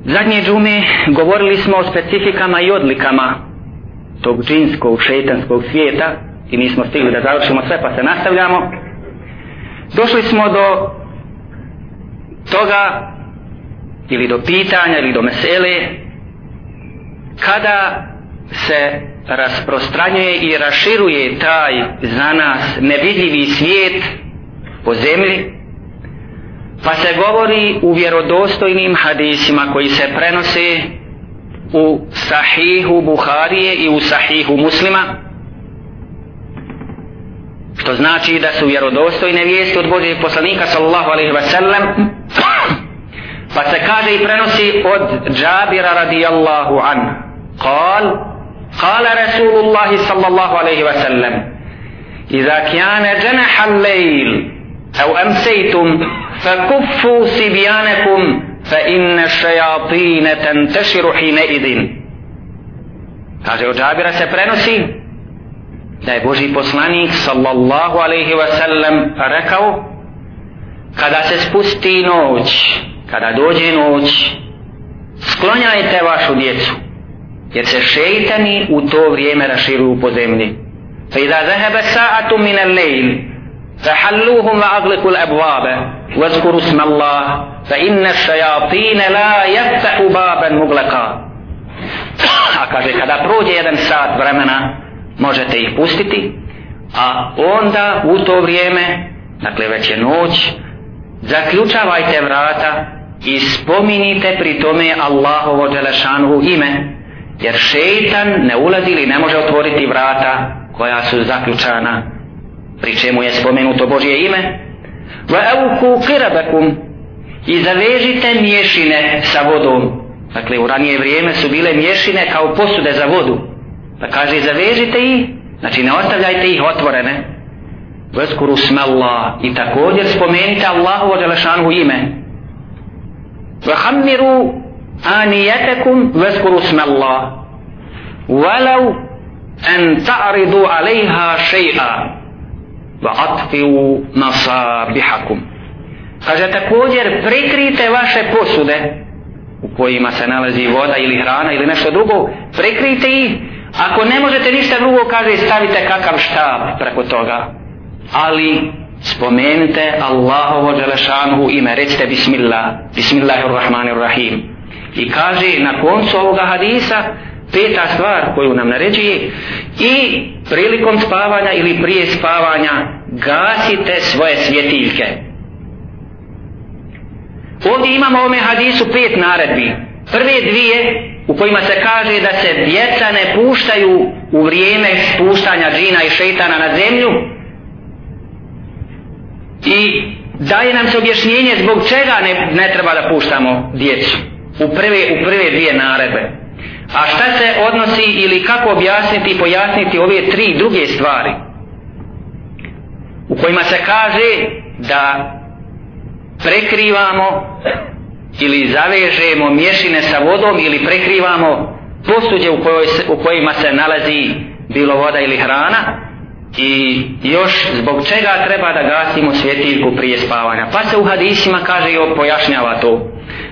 Zadnje džume govorili smo o specifikama i odlikama tog džinskog, šeitanskog svijeta i nismo stigli da završimo sve pa se nastavljamo. Došli smo do toga ili do pitanja ili do mesele kada se rasprostranjuje i raširuje taj za nas nevidljivi svijet po zemlji pa se govori u vjerodostojnim hadisima koji se prenose u sahihu Buharije i u sahihu muslima što znači da su vjerodostojne vijesti od Božih poslanika sallallahu alaihi wa sallam pa se kaže i prenosi od Džabira radijallahu an قال قال رسول الله صلى الله عليه وسلم إذا كان جنح الليل أو أمسيتم فكفوا صبيانكم فإن الشياطين تنتشر حينئذ Kaže od Džabira se prenosi da je Boži poslanik sallallahu alaihi wa sallam rekao kada se spusti noć, kada dođe noć, sklonjajte vašu djecu jer se šeitani u to vrijeme raširuju po zemlji. Fa iza zahaba sa'atu min al-layl فحلوهم وأغلقوا الأبواب واذكروا اسم الله فإن الشياطين لا يفتح بابا مغلقا a kaže kada prođe jedan sat vremena možete ih pustiti a onda u to vrijeme dakle već je noć zaključavajte vrata i spominite pri tome Allahovo Đelešanu ime jer šeitan ne ulazi ili ne može otvoriti vrata koja su zaključana pri čemu je spomenuto Božje ime. Va euku kirabekum i zavežite mješine sa vodom. Dakle u ranije vrijeme su bile mješine kao posude za vodu. Pa kaže zavežite ih znači ne ostavljajte ih otvorene. Veskuru smalla i također spomenite Allahovo Đelešanu ime. وخمروا آنيتكم واذكروا اسم الله ولو أن تعرضوا عليها شيئا وأطفئوا مصابيحكم Kaže također prikrijte vaše posude u kojima se nalazi voda ili hrana ili nešto drugo, prikrijte ih. Ako ne možete ništa drugo, kaže stavite kakav štab preko toga. Ali spomenite Allahovo Đelešanuhu ime, recite Bismillah, Bismillahirrahmanirrahim. I kaže na koncu ovoga hadisa, peta stvar koju nam naređuje, i prilikom spavanja ili prije spavanja gasite svoje svjetiljke. Ovdje imamo u ovome hadisu pet naredbi. Prve dvije u kojima se kaže da se djeca ne puštaju u vrijeme spuštanja džina i šeitana na zemlju, i daje nam se objašnjenje zbog čega ne, ne treba da puštamo djecu u prve, u prve dvije naredbe. A šta se odnosi ili kako objasniti i pojasniti ove tri druge stvari u kojima se kaže da prekrivamo ili zavežemo mješine sa vodom ili prekrivamo posuđe u, kojoj se, u kojima se nalazi bilo voda ili hrana i još zbog čega treba da gasimo svjetiljku prije spavanja. Pa se u hadisima kaže i pojašnjava to.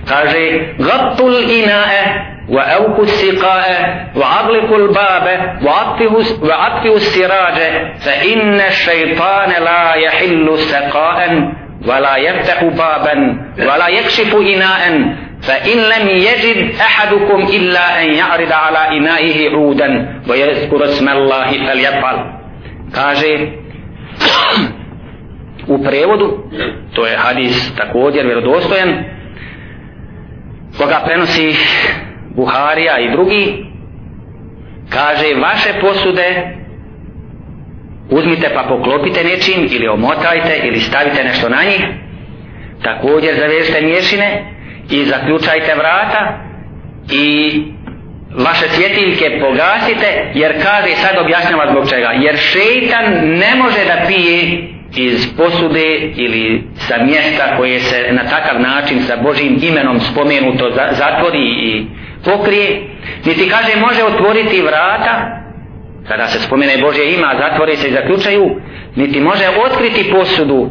Kaže, gattul inae, wa evku siqae, wa aglikul babe, wa atfiu sirađe, fa inne šeitane la jahillu seqaen, wa la jeftehu baben, wa la jekšifu inaen, فإن لم يجد أحدكم إلا أن يعرض على إنائه عودا ويذكر اسم الله فليفعل kaže u prevodu to je hadis također vjerodostojan koga prenosi Buharija i drugi kaže vaše posude uzmite pa poklopite nečim ili omotajte ili stavite nešto na njih također zavežite mješine i zaključajte vrata i vaše svjetiljke pogasite jer kaže sad objašnjava zbog čega. Jer šeitan ne može da pije iz posude ili sa mjesta koje se na takav način sa Božim imenom spomenuto zatvori i pokrije niti kaže može otvoriti vrata kada se spomene Božje ima zatvori se i zaključaju niti može otkriti posudu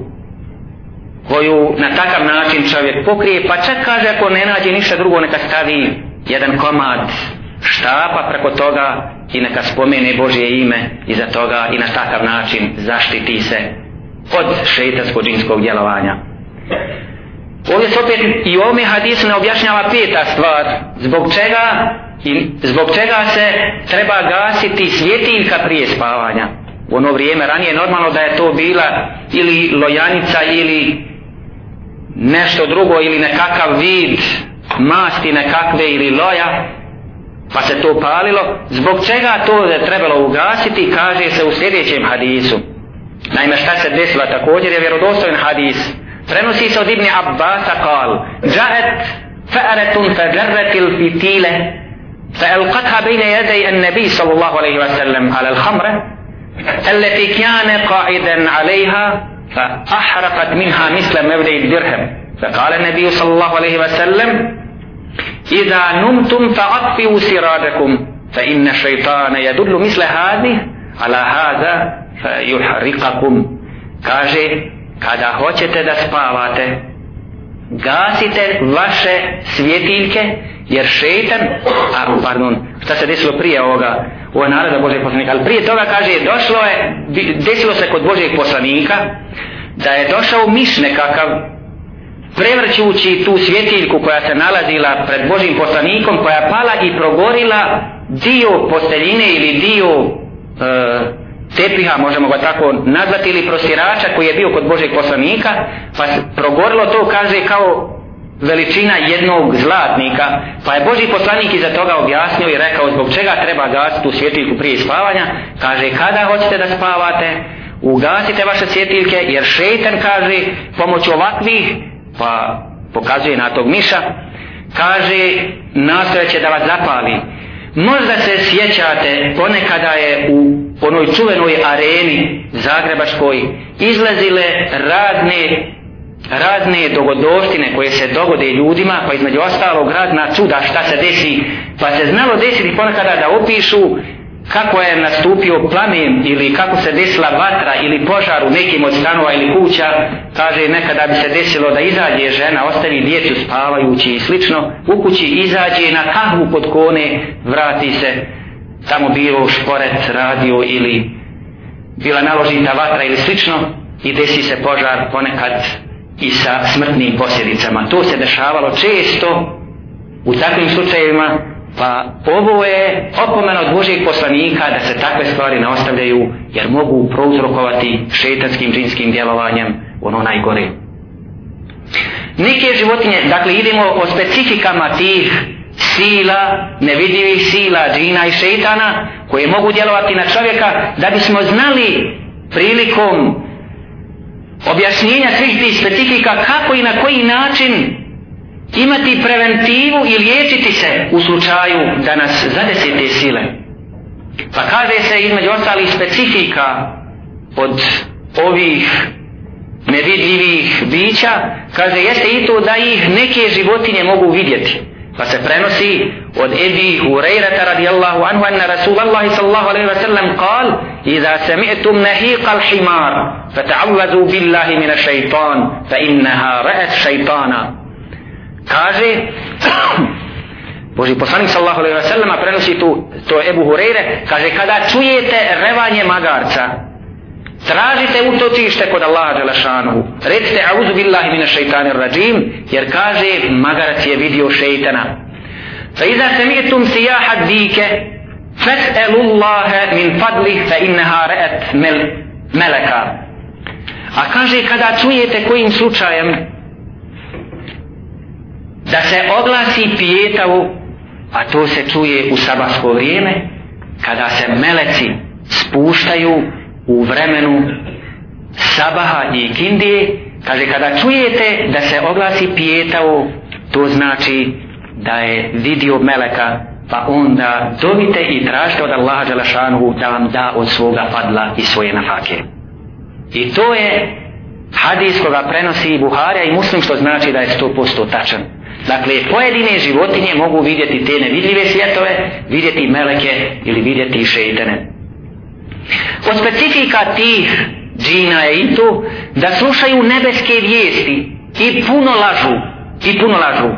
koju na takav način čovjek pokrije pa čak kaže ako ne nađe ništa drugo neka stavi jedan komad štapa preko toga i neka spomene Božje ime iza toga i na takav način zaštiti se od šeitanskog džinskog djelovanja. Ovdje se opet i u ovome hadisu ne objašnjava peta stvar zbog čega i zbog čega se treba gasiti svjetiljka prije spavanja. U ono vrijeme ranije normalno da je to bila ili lojanica ili nešto drugo ili nekakav vid masti nekakve ili loja pa se to palilo, zbog čega to je trebalo ugasiti, kaže se u sljedećem hadisu. Naime, šta se desilo također je vjerodostojen hadis. Prenosi se od Ibni Abbasa kal, Džaet fa'aretun fajarret il fitile, فألقتها بين يدي النبي صلى الله عليه وسلم على الخمرة التي كان قاعدا عليها فأحرقت منها مثل مبدأ الدرهم فقال النبي صلى الله عليه وسلم إذا نمتم فأطفئوا سراجكم فإن الشيطان يدل مثل هذه على هذا فيحرقكم kaže kada hoćete da spavate gasite vaše svjetiljke jer šeitan a pardon šta se desilo prije ovoga ovo je naroda Božeg poslanika ali prije toga kaže došlo je desilo se kod Božeg poslanika da je došao miš nekakav prevrćući tu svjetiljku koja se nalazila pred Božim poslanikom, koja je pala i progorila dio posteljine ili dio e, tepiha, možemo ga tako nazvati, ili prostirača koji je bio kod Božeg poslanika, pa progorilo to, kaže, kao veličina jednog zlatnika, pa je Boži poslanik iza toga objasnio i rekao zbog čega treba gasiti tu svjetiljku prije spavanja, kaže, kada hoćete da spavate, ugasite vaše svjetiljke, jer šeitan kaže, pomoću ovakvih, pa pokazuje na tog miša, kaže, nastojeće da vas zapali, Možda se sjećate ponekada je u onoj čuvenoj areni Zagrebačkoj izlazile radne razne dogodoštine koje se dogode ljudima, pa između ostalog razna čuda šta se desi, pa se znalo desiti ponekada da opišu kako je nastupio plamen ili kako se desila vatra ili požar u nekim od stanova ili kuća, kaže nekada bi se desilo da izađe žena, ostavi djecu spavajući i slično, u kući izađe na kahvu pod kone, vrati se, tamo bilo šporec, radio ili bila naložita vatra ili slično i desi se požar ponekad i sa smrtnim posljedicama. To se dešavalo često u takvim slučajevima Pa ovo je opomena od Božijeg poslanika da se takve stvari ne ostavljaju jer mogu prouzrokovati šetanskim džinskim djelovanjem ono najgore. Neke životinje, dakle idemo o specifikama tih sila, nevidljivih sila džina i šetana koje mogu djelovati na čovjeka da bismo znali prilikom objašnjenja svih tih specifika kako i na koji način imati preventivu i liječiti se u slučaju da nas zadese te sile. Pa kaže se između ostalih specifika od ovih nevidljivih bića, kaže jeste i to da ih neke životinje mogu vidjeti. Pa se prenosi od Ebi Hurairata radijallahu anhu anna Rasulallahi sallallahu alaihi wa sallam kal Iza sami'tum nahiqa al-himar fata'avvazu billahi mina šeitan fa innaha ra'at šeitana kaže [COUGHS] Boži poslanik sallallahu alaihi wa sallam prenosi tu to Ebu Hureyre kaže kada čujete revanje magarca tražite utočište kod Allaha Đelešanu recite auzu billahi mine šeitanir rajim jer kaže magarac je vidio šeitana. Fa iza sami'tum sijahat dike fas'alu Allahe min fadlih fa innaha ra'at mel, meleka. A kaže kada čujete kojim slučajem da se oglasi pijetavu, a to se čuje u sabasko vrijeme, kada se meleci spuštaju u vremenu sabaha i kindije, kaže kada čujete da se oglasi pijetavu, to znači da je vidio meleka, pa onda zovite i tražite od Allaha Đalašanu da vam da od svoga padla i svoje nafake. I to je hadis koga prenosi Buharija i muslim što znači da je 100% tačan. Dakle, pojedine životinje mogu vidjeti te nevidljive svjetove, vidjeti meleke ili vidjeti šeitane. Od specifika tih džina je i to da slušaju nebeske vijesti i puno lažu. I puno lažu.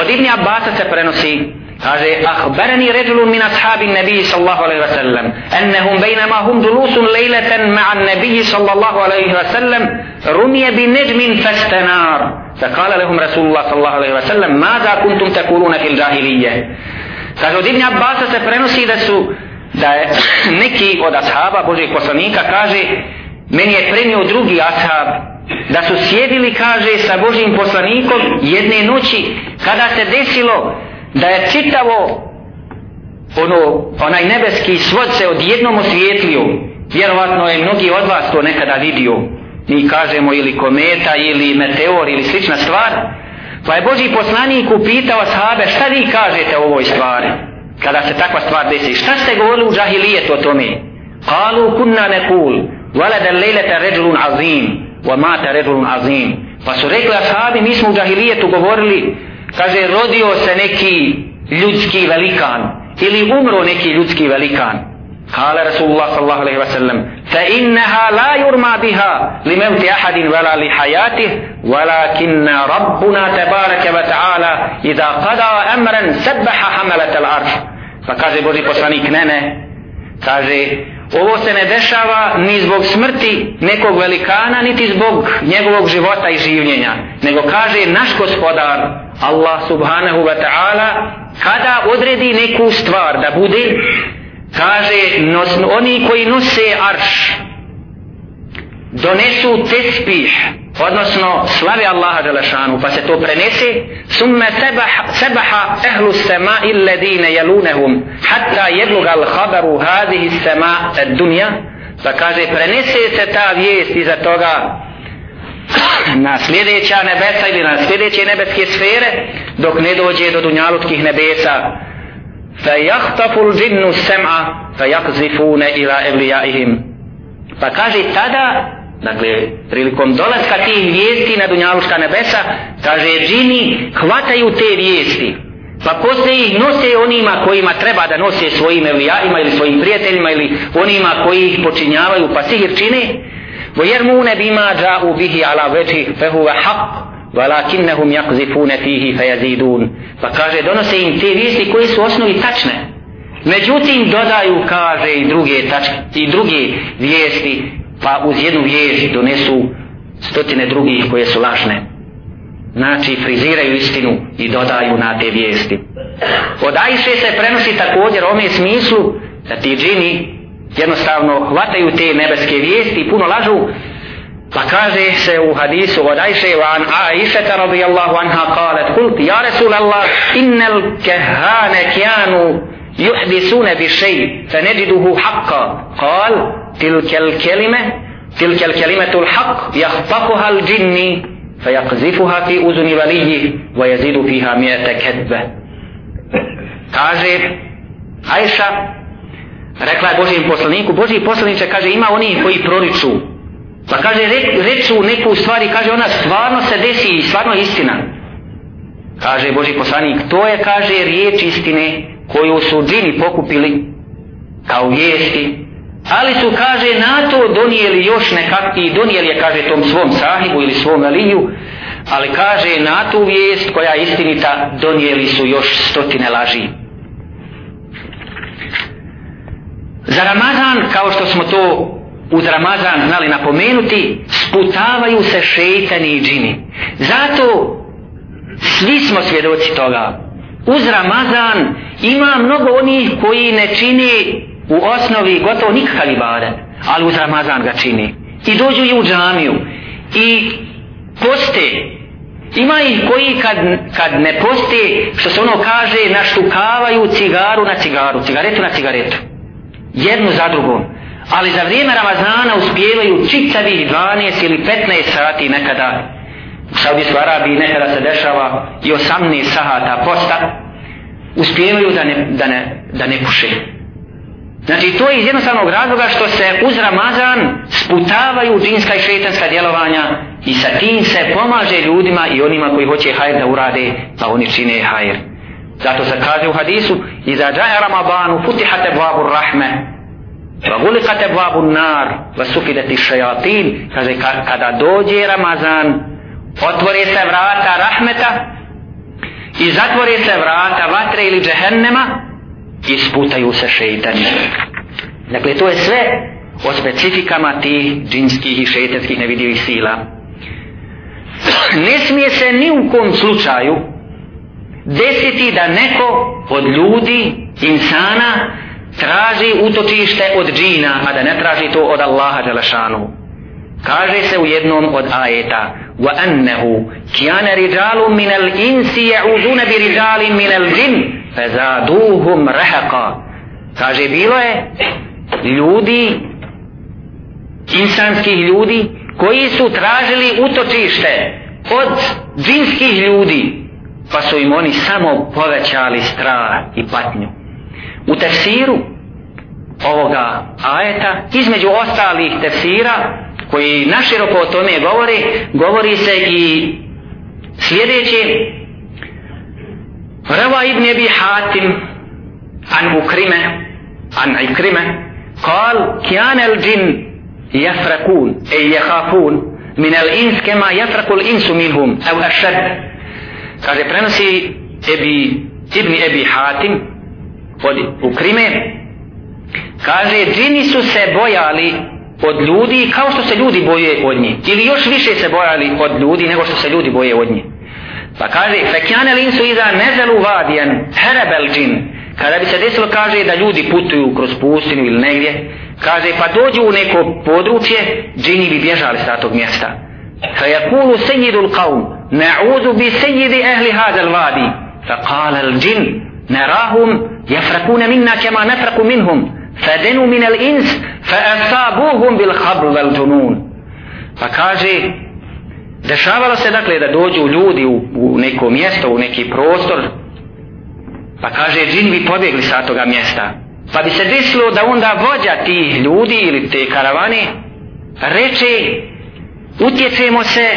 Od Ibni Abbasa se prenosi kaže ahbarani rajulun min ashabi nebiji sallallahu alaihi wa sallam ennehum baynama hum dulusun lejleten ma'an nebiji sallallahu alayhi wa sallam rumiya bi najmin fastanar فقال لهم رسول الله صلى الله عليه وسلم ماذا كنتم تقولون في الجاهلية kaže od Ibn Abbas se prenosi da su da je [CLEARS THROAT] neki od ashaba Božih poslanika kaže meni je prenio drugi ashab da su sjedili kaže sa Božim poslanikom jedne noći kada se desilo da je čitavo ono, onaj nebeski svod se odjednom osvijetlio vjerovatno je mnogi od vas to nekada vidio mi kažemo ili kometa ili meteor ili slična stvar. Pa je Boži poslanik upitao sahabe šta vi kažete o ovoj stvari? Kada se takva stvar desi šta ste govorili u džahilijetu o tome? Kalu kunna nekul valada lejleta ređulun azim wa mata ređulun azim. Pa su rekli ashabi mi smo u džahilijetu govorili kaže rodio se neki ljudski velikan ili umro neki ljudski velikan. قال رسول الله صلى الله عليه وسلم فإنها لا يرمى بها لموت أحد ولا لحياته ولكن ربنا تبارك وتعالى إذا قضى أمرا سبح حملة العرش فكاze Boži poslanik ne ne kaže ovo se ne dešava ni zbog smrti nekog velikana, niti zbog njegovog života i življenja, nego kaže naš gospodar, Allah subhanahu wa ta'ala, kada odredi neku stvar da bude, kaže nos, oni koji nose arš, donesu tespih, odnosno slavi Allaha Đelešanu, pa se to prenese, summe sebaha, sebaha ehlu sema illedine jelunehum, hatta jedluga al habaru hadihi sema dunja, pa kaže prenese se ta vijest iza toga na sljedeća nebesa ili na sljedeće nebeske sfere, dok ne dođe do dunjalutkih nebesa, fa الْجِنُّ السَّمْعَ فَيَقْزِفُونَ sema, fa ila. Pa kaže tada Dakle, prilikom dolaska tih vijesti na Dunjaluška nebesa, kaže, džini hvataju te vijesti. Pa posle ih nose onima kojima treba da nose svojim evlijajima ili svojim prijateljima ili onima koji ih počinjavaju pa sihir čine. Vo jer mu ne bima dža'u bihi ala veći fehuve haq, valakinnehum jakzifune fihi fejazidun. Pa kaže, donose im te vijesti koji su osnovi tačne. Međutim, dodaju, kaže, i druge tačke, i druge vijesti pa uz jednu vijest donesu stotine drugih koje su lažne. Znači, friziraju istinu i dodaju na te vijesti. Od Ajše se prenosi također ome smislu da ti džini jednostavno hvataju te nebeske vijesti i puno lažu Pa kaže se u hadisu od Ajše van Aisheta radijallahu anha kalet kult ja Rasulallah innel kehane kjanu juhdisune bi šeji fe neđiduhu haqqa. Kal tilkel kelime tilkel kelimetu l'haq jahtakuha l'đinni fe jakzifuha fi uzuni valiji va jezidu fiha mjete kedbe kaže Ajša rekla je Božijim poslaniku Božiji poslanice kaže ima oni koji proriču pa kaže re, reču neku stvari kaže ona stvarno se desi i stvarno istina. Kaže Boži poslanik to je kaže riječ istine koju su džini pokupili kao vijesti. Ali su kaže na to donijeli još nekak i donijeli je kaže tom svom sahibu ili svom aliju ali kaže na tu vijest koja je istinita donijeli su još stotine laži. Za Ramazan kao što smo to uz Ramazan znali napomenuti sputavaju se šeitani i džini zato svi smo svjedoci toga uz Ramazan ima mnogo onih koji ne čini u osnovi gotovo nikakav ibadet, ali uz Ramazan ga čini. I dođu i u džamiju. I poste. Ima ih koji kad, kad ne poste, što se ono kaže, naštukavaju cigaru na cigaru, cigaretu na cigaretu. Jednu za drugom. Ali za vrijeme Ramazana uspijevaju čitavih 12 ili 15 sati nekada. U Saudijskoj Arabiji nekada se dešava i 18 sahata posta. Uspijevaju da ne, da ne, da ne puše. Znači to je iz jednostavnog razloga što se uz Ramazan sputavaju džinska i šetanska djelovanja i sa tim se pomaže ljudima i onima koji hoće hajr da urade, pa oni čine hajr. Zato se kaže u hadisu, Iza džaja Ramadanu futihate babu rahme, va gulikate babu nar, va kaže kada dođe Ramazan, otvore se vrata rahmeta i zatvore se vrata vatre ili džehennema, isputaju se šeitani. Dakle, to je sve o specifikama tih džinskih i šeitanskih nevidljivih sila. Ne smije se ni u kom slučaju desiti da neko od ljudi, insana, traži utočište od džina, a da ne traži to od Allaha Đelešanu. Kaže se u jednom od ajeta وَأَنَّهُ كِيَانَ رِجَالٌ مِنَ الْإِنْسِ يَعُوذُونَ بِرِجَالٍ مِنَ الْجِنِّ fezaduhum rehaqa kaže bilo je ljudi insanskih ljudi koji su tražili utočište od džinskih ljudi pa su im oni samo povećali strah i patnju u tefsiru ovoga ajeta između ostalih tefsira koji naširoko o tome govori govori se i sljedeće روى ابن ابي حاتم عن مكرمة عن عكرمة قال كان الجن يفرقون اي يخافون من الانس كما يفرق الانس منهم او اشد kaže prenosi ebi, ibn Ebi Hatim od Ukrime kaže džini su se bojali od ljudi kao što se ljudi boje od nje. Ili još više se bojali od ljudi nego što se ljudi boje od nje. Pa kaže fekjane linsu iza nezelu vadijan herebel džin. Kada bi se desilo kaže da ljudi putuju kroz pustinu ili negdje kaže pa dođu u neko područje džini bi bježali sa tog mjesta. Fa yakulu sayyidul qawm na'udhu bi sejidi ahli hadha al-wadi. Fa qala al-jinn narahum yafrakuna minna kama nafraku minhum. Fadenu min al-ins fa asabuhum bil khabr wal pa kaže dešavalo se dakle da dođu ljudi u, u neko mjesto u neki prostor pa kaže džin bi pobjegli sa toga mjesta. Pa bi se desilo da onda vođa tih ljudi ili te karavane reče utječemo se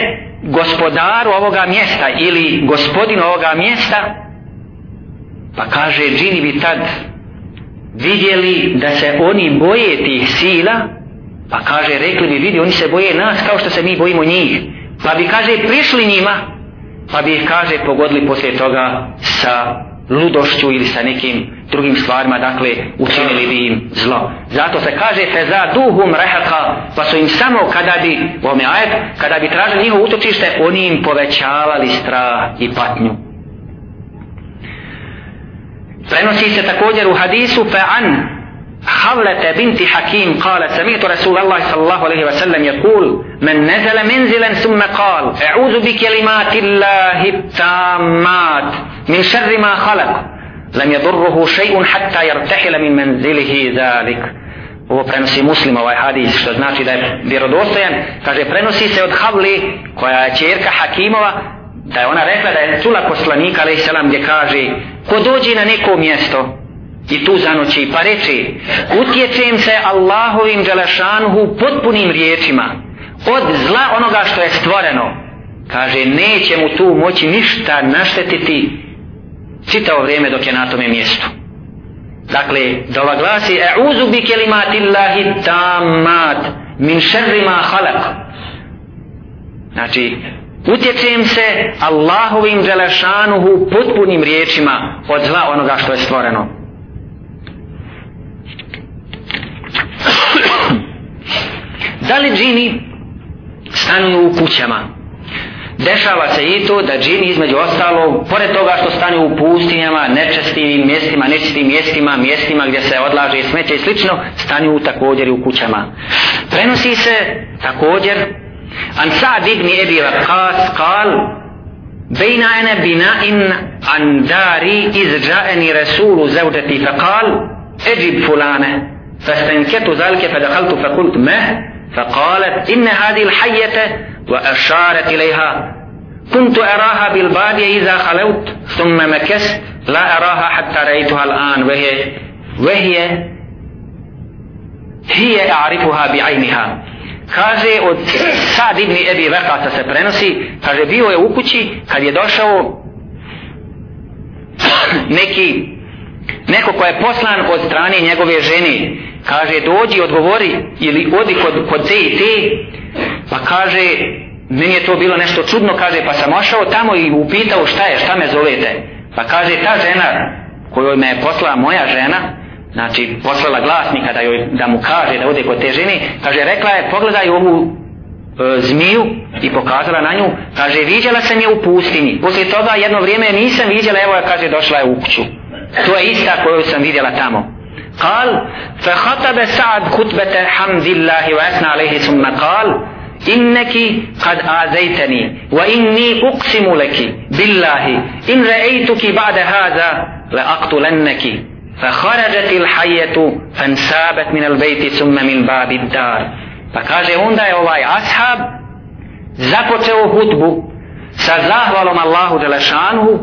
gospodaru ovoga mjesta ili gospodinu ovoga mjesta pa kaže džini bi tad vidjeli da se oni boje tih sila pa kaže rekli bi vidi oni se boje nas kao što se mi bojimo njih pa bi kaže prišli njima pa bi ih kaže pogodili poslije toga sa ludošću ili sa nekim drugim stvarima, dakle, učinili bi im zlo. Zato se kaže feza duhum rehaka, pa su im samo kada bi, u ovome ajet, kada bi tražili njihovo utočište, oni im povećavali strah i patnju. Prenosi se također u hadisu fe an حولة بنت حكيم قالت سمعت رسول الله صلى الله عليه وسلم يقول من نزل منزلا ثم قال أعوذ بكلمات الله التامات من شر ما خلق لم يضره شيء حتى يرتحل من منزله ذلك. Ovo prenosi muslim ovaj hadis što znači da je vjerodostojan kaže prenosi se od Havli koja je čerka Hakimova da je ona rekla da je čula poslanika alaih selam gdje kaže ko dođe na neko mjesto i tu zanoći pa reče utječem se Allahovim dželašanuhu potpunim riječima od zla onoga što je stvoreno. Kaže neće mu tu moći ništa naštetiti čitao vrijeme dok je na tome mjestu. Dakle dova glasi e'uzu bi kelimatillahi tamat min šerri ma halak. Znači utječem se Allahovim dželašanuhu potpunim riječima od zla onoga što je stvoreno. [CLEARS THROAT] Da li džini stanuju u kućama? Dešava se i to da džini između ostalo pored toga što stanu u pustinjama nečestivim mjestima nečestivim mjestima mjestima gdje se odlaže smeće i slično stanu također i u kućama. Prenosi se također an Sa'd ibn Abi Waqqas kal بين أنا بناء عن داري إذ جاءني رسول زوجتي فقال أجب فلانة. فاستنكت ذلك فدخلت فقلت ما؟ فقالت إن هذه الحية وأشارت إليها. كنت أراها بالبادية إذا خلوت ثم مكست. لا أراها حتى رأيتها الآن وهي وهي هي أعرفها بعينها. Kaže od Sad ibn Ebi Vekata se prenosi kaže bio je u kući kad je došao neki neko ko je poslan od strane njegove žene. Kaže dođi odgovori ili odi kod, kod te i te pa kaže meni je to bilo nešto čudno kaže pa sam ošao tamo i upitao šta je šta me zovete. Pa kaže ta žena kojoj me je poslala moja žena znači poslala glasnika da, joj, da mu kaže da ode kod te žene kaže rekla je pogledaj ovu e, zmiju i pokazala na nju kaže viđala sam je u pustinji poslije toga jedno vrijeme nisam viđala evo je kaže došla je u kuću to je ista koju sam vidjela tamo قال فخطب سعد خطبة حمد الله وأثنى عليه ثم قال إنك قد آذيتني وإني أقسم لك بالله إن رأيتك بعد هذا لأقتلنك فخرجت الحية فانسابت من البيت ثم من باب الدار فكاجه onda je ovaj ashab započeo hutbu sa zahvalom Allahu Đelešanuhu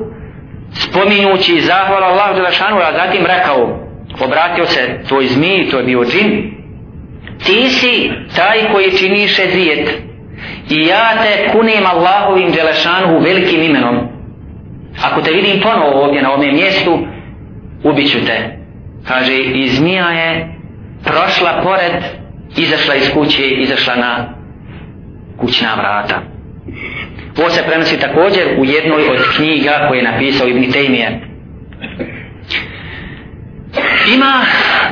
spominjući zahval Allahu Đelešanuhu a zatim rekao obratio se tvoj zmiji, to je bio džin, ti si taj koji činiše zijet i ja te kunim Allahovim dželešanuhu velikim imenom. Ako te vidim ponovo ovdje na ovom mjestu, ubiću te. Kaže, i zmija je prošla pored, izašla iz kuće, izašla na kućna vrata. Ovo se prenosi također u jednoj od knjiga koje je napisao Ibn Tejmije. ima,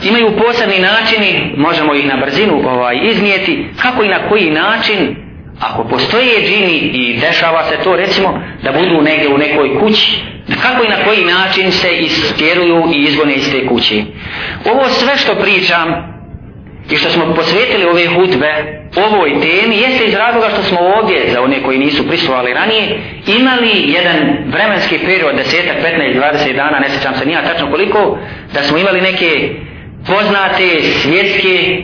imaju posebni načini, možemo ih na brzinu ovaj, iznijeti, kako i na koji način, ako postoje džini i dešava se to recimo, da budu negdje u nekoj kući, kako i na koji način se istjeruju i izgone iz te kući. Ovo sve što pričam, i što smo posvetili ove hudbe ovoj temi jeste iz razloga što smo ovdje za one koji nisu pristovali ranije imali jedan vremenski period 10, 15, 20 dana ne sećam se nija tačno koliko da smo imali neke poznate svjetske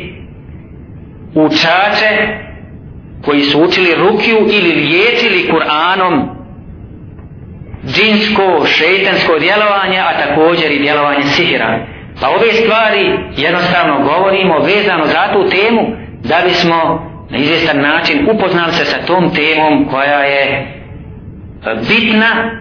učače koji su učili rukiju ili liječili Kur'anom džinsko, šeitansko djelovanje, a također i djelovanje sihira. Pa ove stvari jednostavno govorimo vezano za tu temu da bismo na izvjestan način upoznali se sa tom temom koja je e, bitna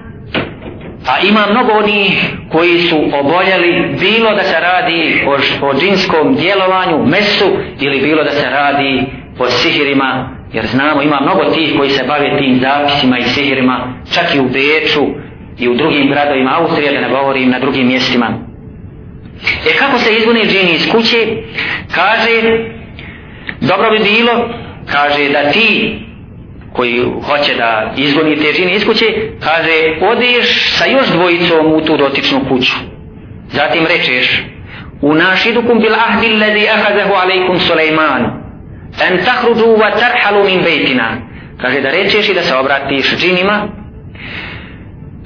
a ima mnogo onih koji su oboljeli bilo da se radi o, o džinskom djelovanju, mesu ili bilo da se radi o sihirima jer znamo ima mnogo tih koji se bave tim zapisima i sihirima čak i u Beču i u drugim gradovima Austrije da ne govorim na drugim mjestima E kako se izgune džini iz kuće? Kaže, dobro bi bilo, kaže da ti koji hoće da izgoni te džini iz kuće, kaže, odeš sa još dvojicom u tu dotičnu kuću. Zatim rečeš, u našidukum bil ahdi allazi ahazahu alaikum Suleiman, en tahruđu wa tarhalu min bejtina. Kaže da rečeš i da se obratiš džinima,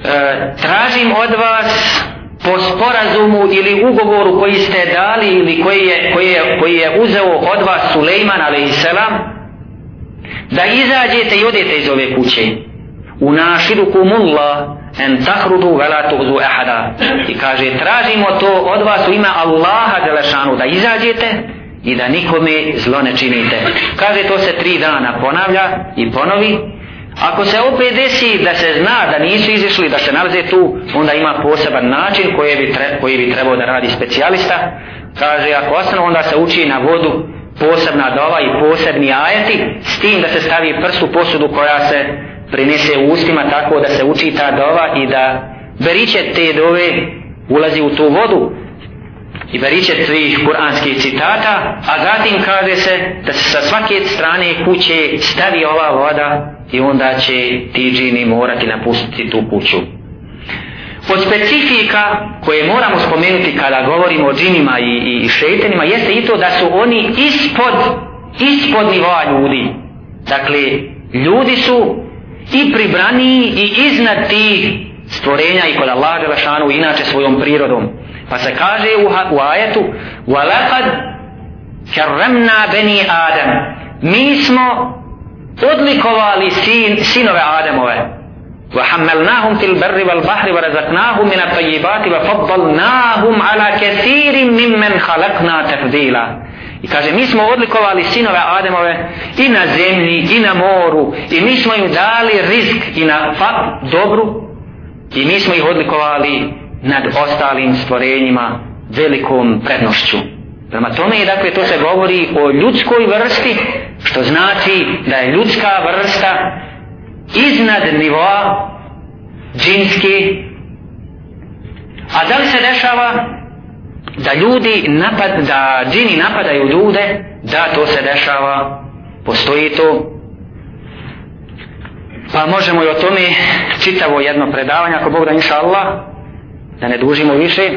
E, tražim od vas po sporazumu ili ugovoru koji ste dali ili koji je, koji je, koji je uzeo od vas Sulejman a.s. da izađete i odete iz ove kuće. U našidu kumulla en tahrudu vela tuhzu ahada. I kaže tražimo to od vas u ime Allaha Đelešanu da izađete i da nikome zlo ne činite. Kaže to se tri dana ponavlja i ponovi. Ako se opet desi da se zna da nisu izišli, da se nalaze tu, onda ima poseban način koji bi, tre, koji bi trebao da radi specijalista. Kaže, ako ostanu, onda se uči na vodu posebna dova i posebni ajeti, s tim da se stavi prst u posudu koja se prinese u ustima, tako da se uči ta dova i da beriće te dove ulazi u tu vodu i beriće svih kuranskih citata, a zatim kaže se da se sa svake strane kuće stavi ova voda i onda će ti džini morati napustiti tu kuću. Od specifika koje moramo spomenuti kada govorimo o džinima i, i šeitenima jeste i to da su oni ispod, ispod nivoa ljudi. Dakle, ljudi su i pribraniji i iznad tih stvorenja i kod Allah Đelešanu inače svojom prirodom. Pa se kaže u, u ajetu وَلَقَدْ كَرَّمْنَا بَنِي آدَمَ Mi smo odlikovali sin, sinove Ademove وحملناهم في البر والبحر ورزقناهم من الطيبات وفضلناهم على كثير ممن خلقنا تفضيلا I kaže, mi smo odlikovali sinove Ademove i na zemlji, i na moru, i mi smo im dali rizk i na fat dobru, i mi smo ih odlikovali nad ostalim stvorenjima velikom prednošću. Prema tome je dakle to se govori o ljudskoj vrsti, što znači da je ljudska vrsta iznad nivoa džinski. A da li se dešava da ljudi napad, da džini napadaju ljude, da to se dešava, postoji to. Pa možemo i o tome čitavo jedno predavanje, ako Bog da inša Allah, da ne dužimo više.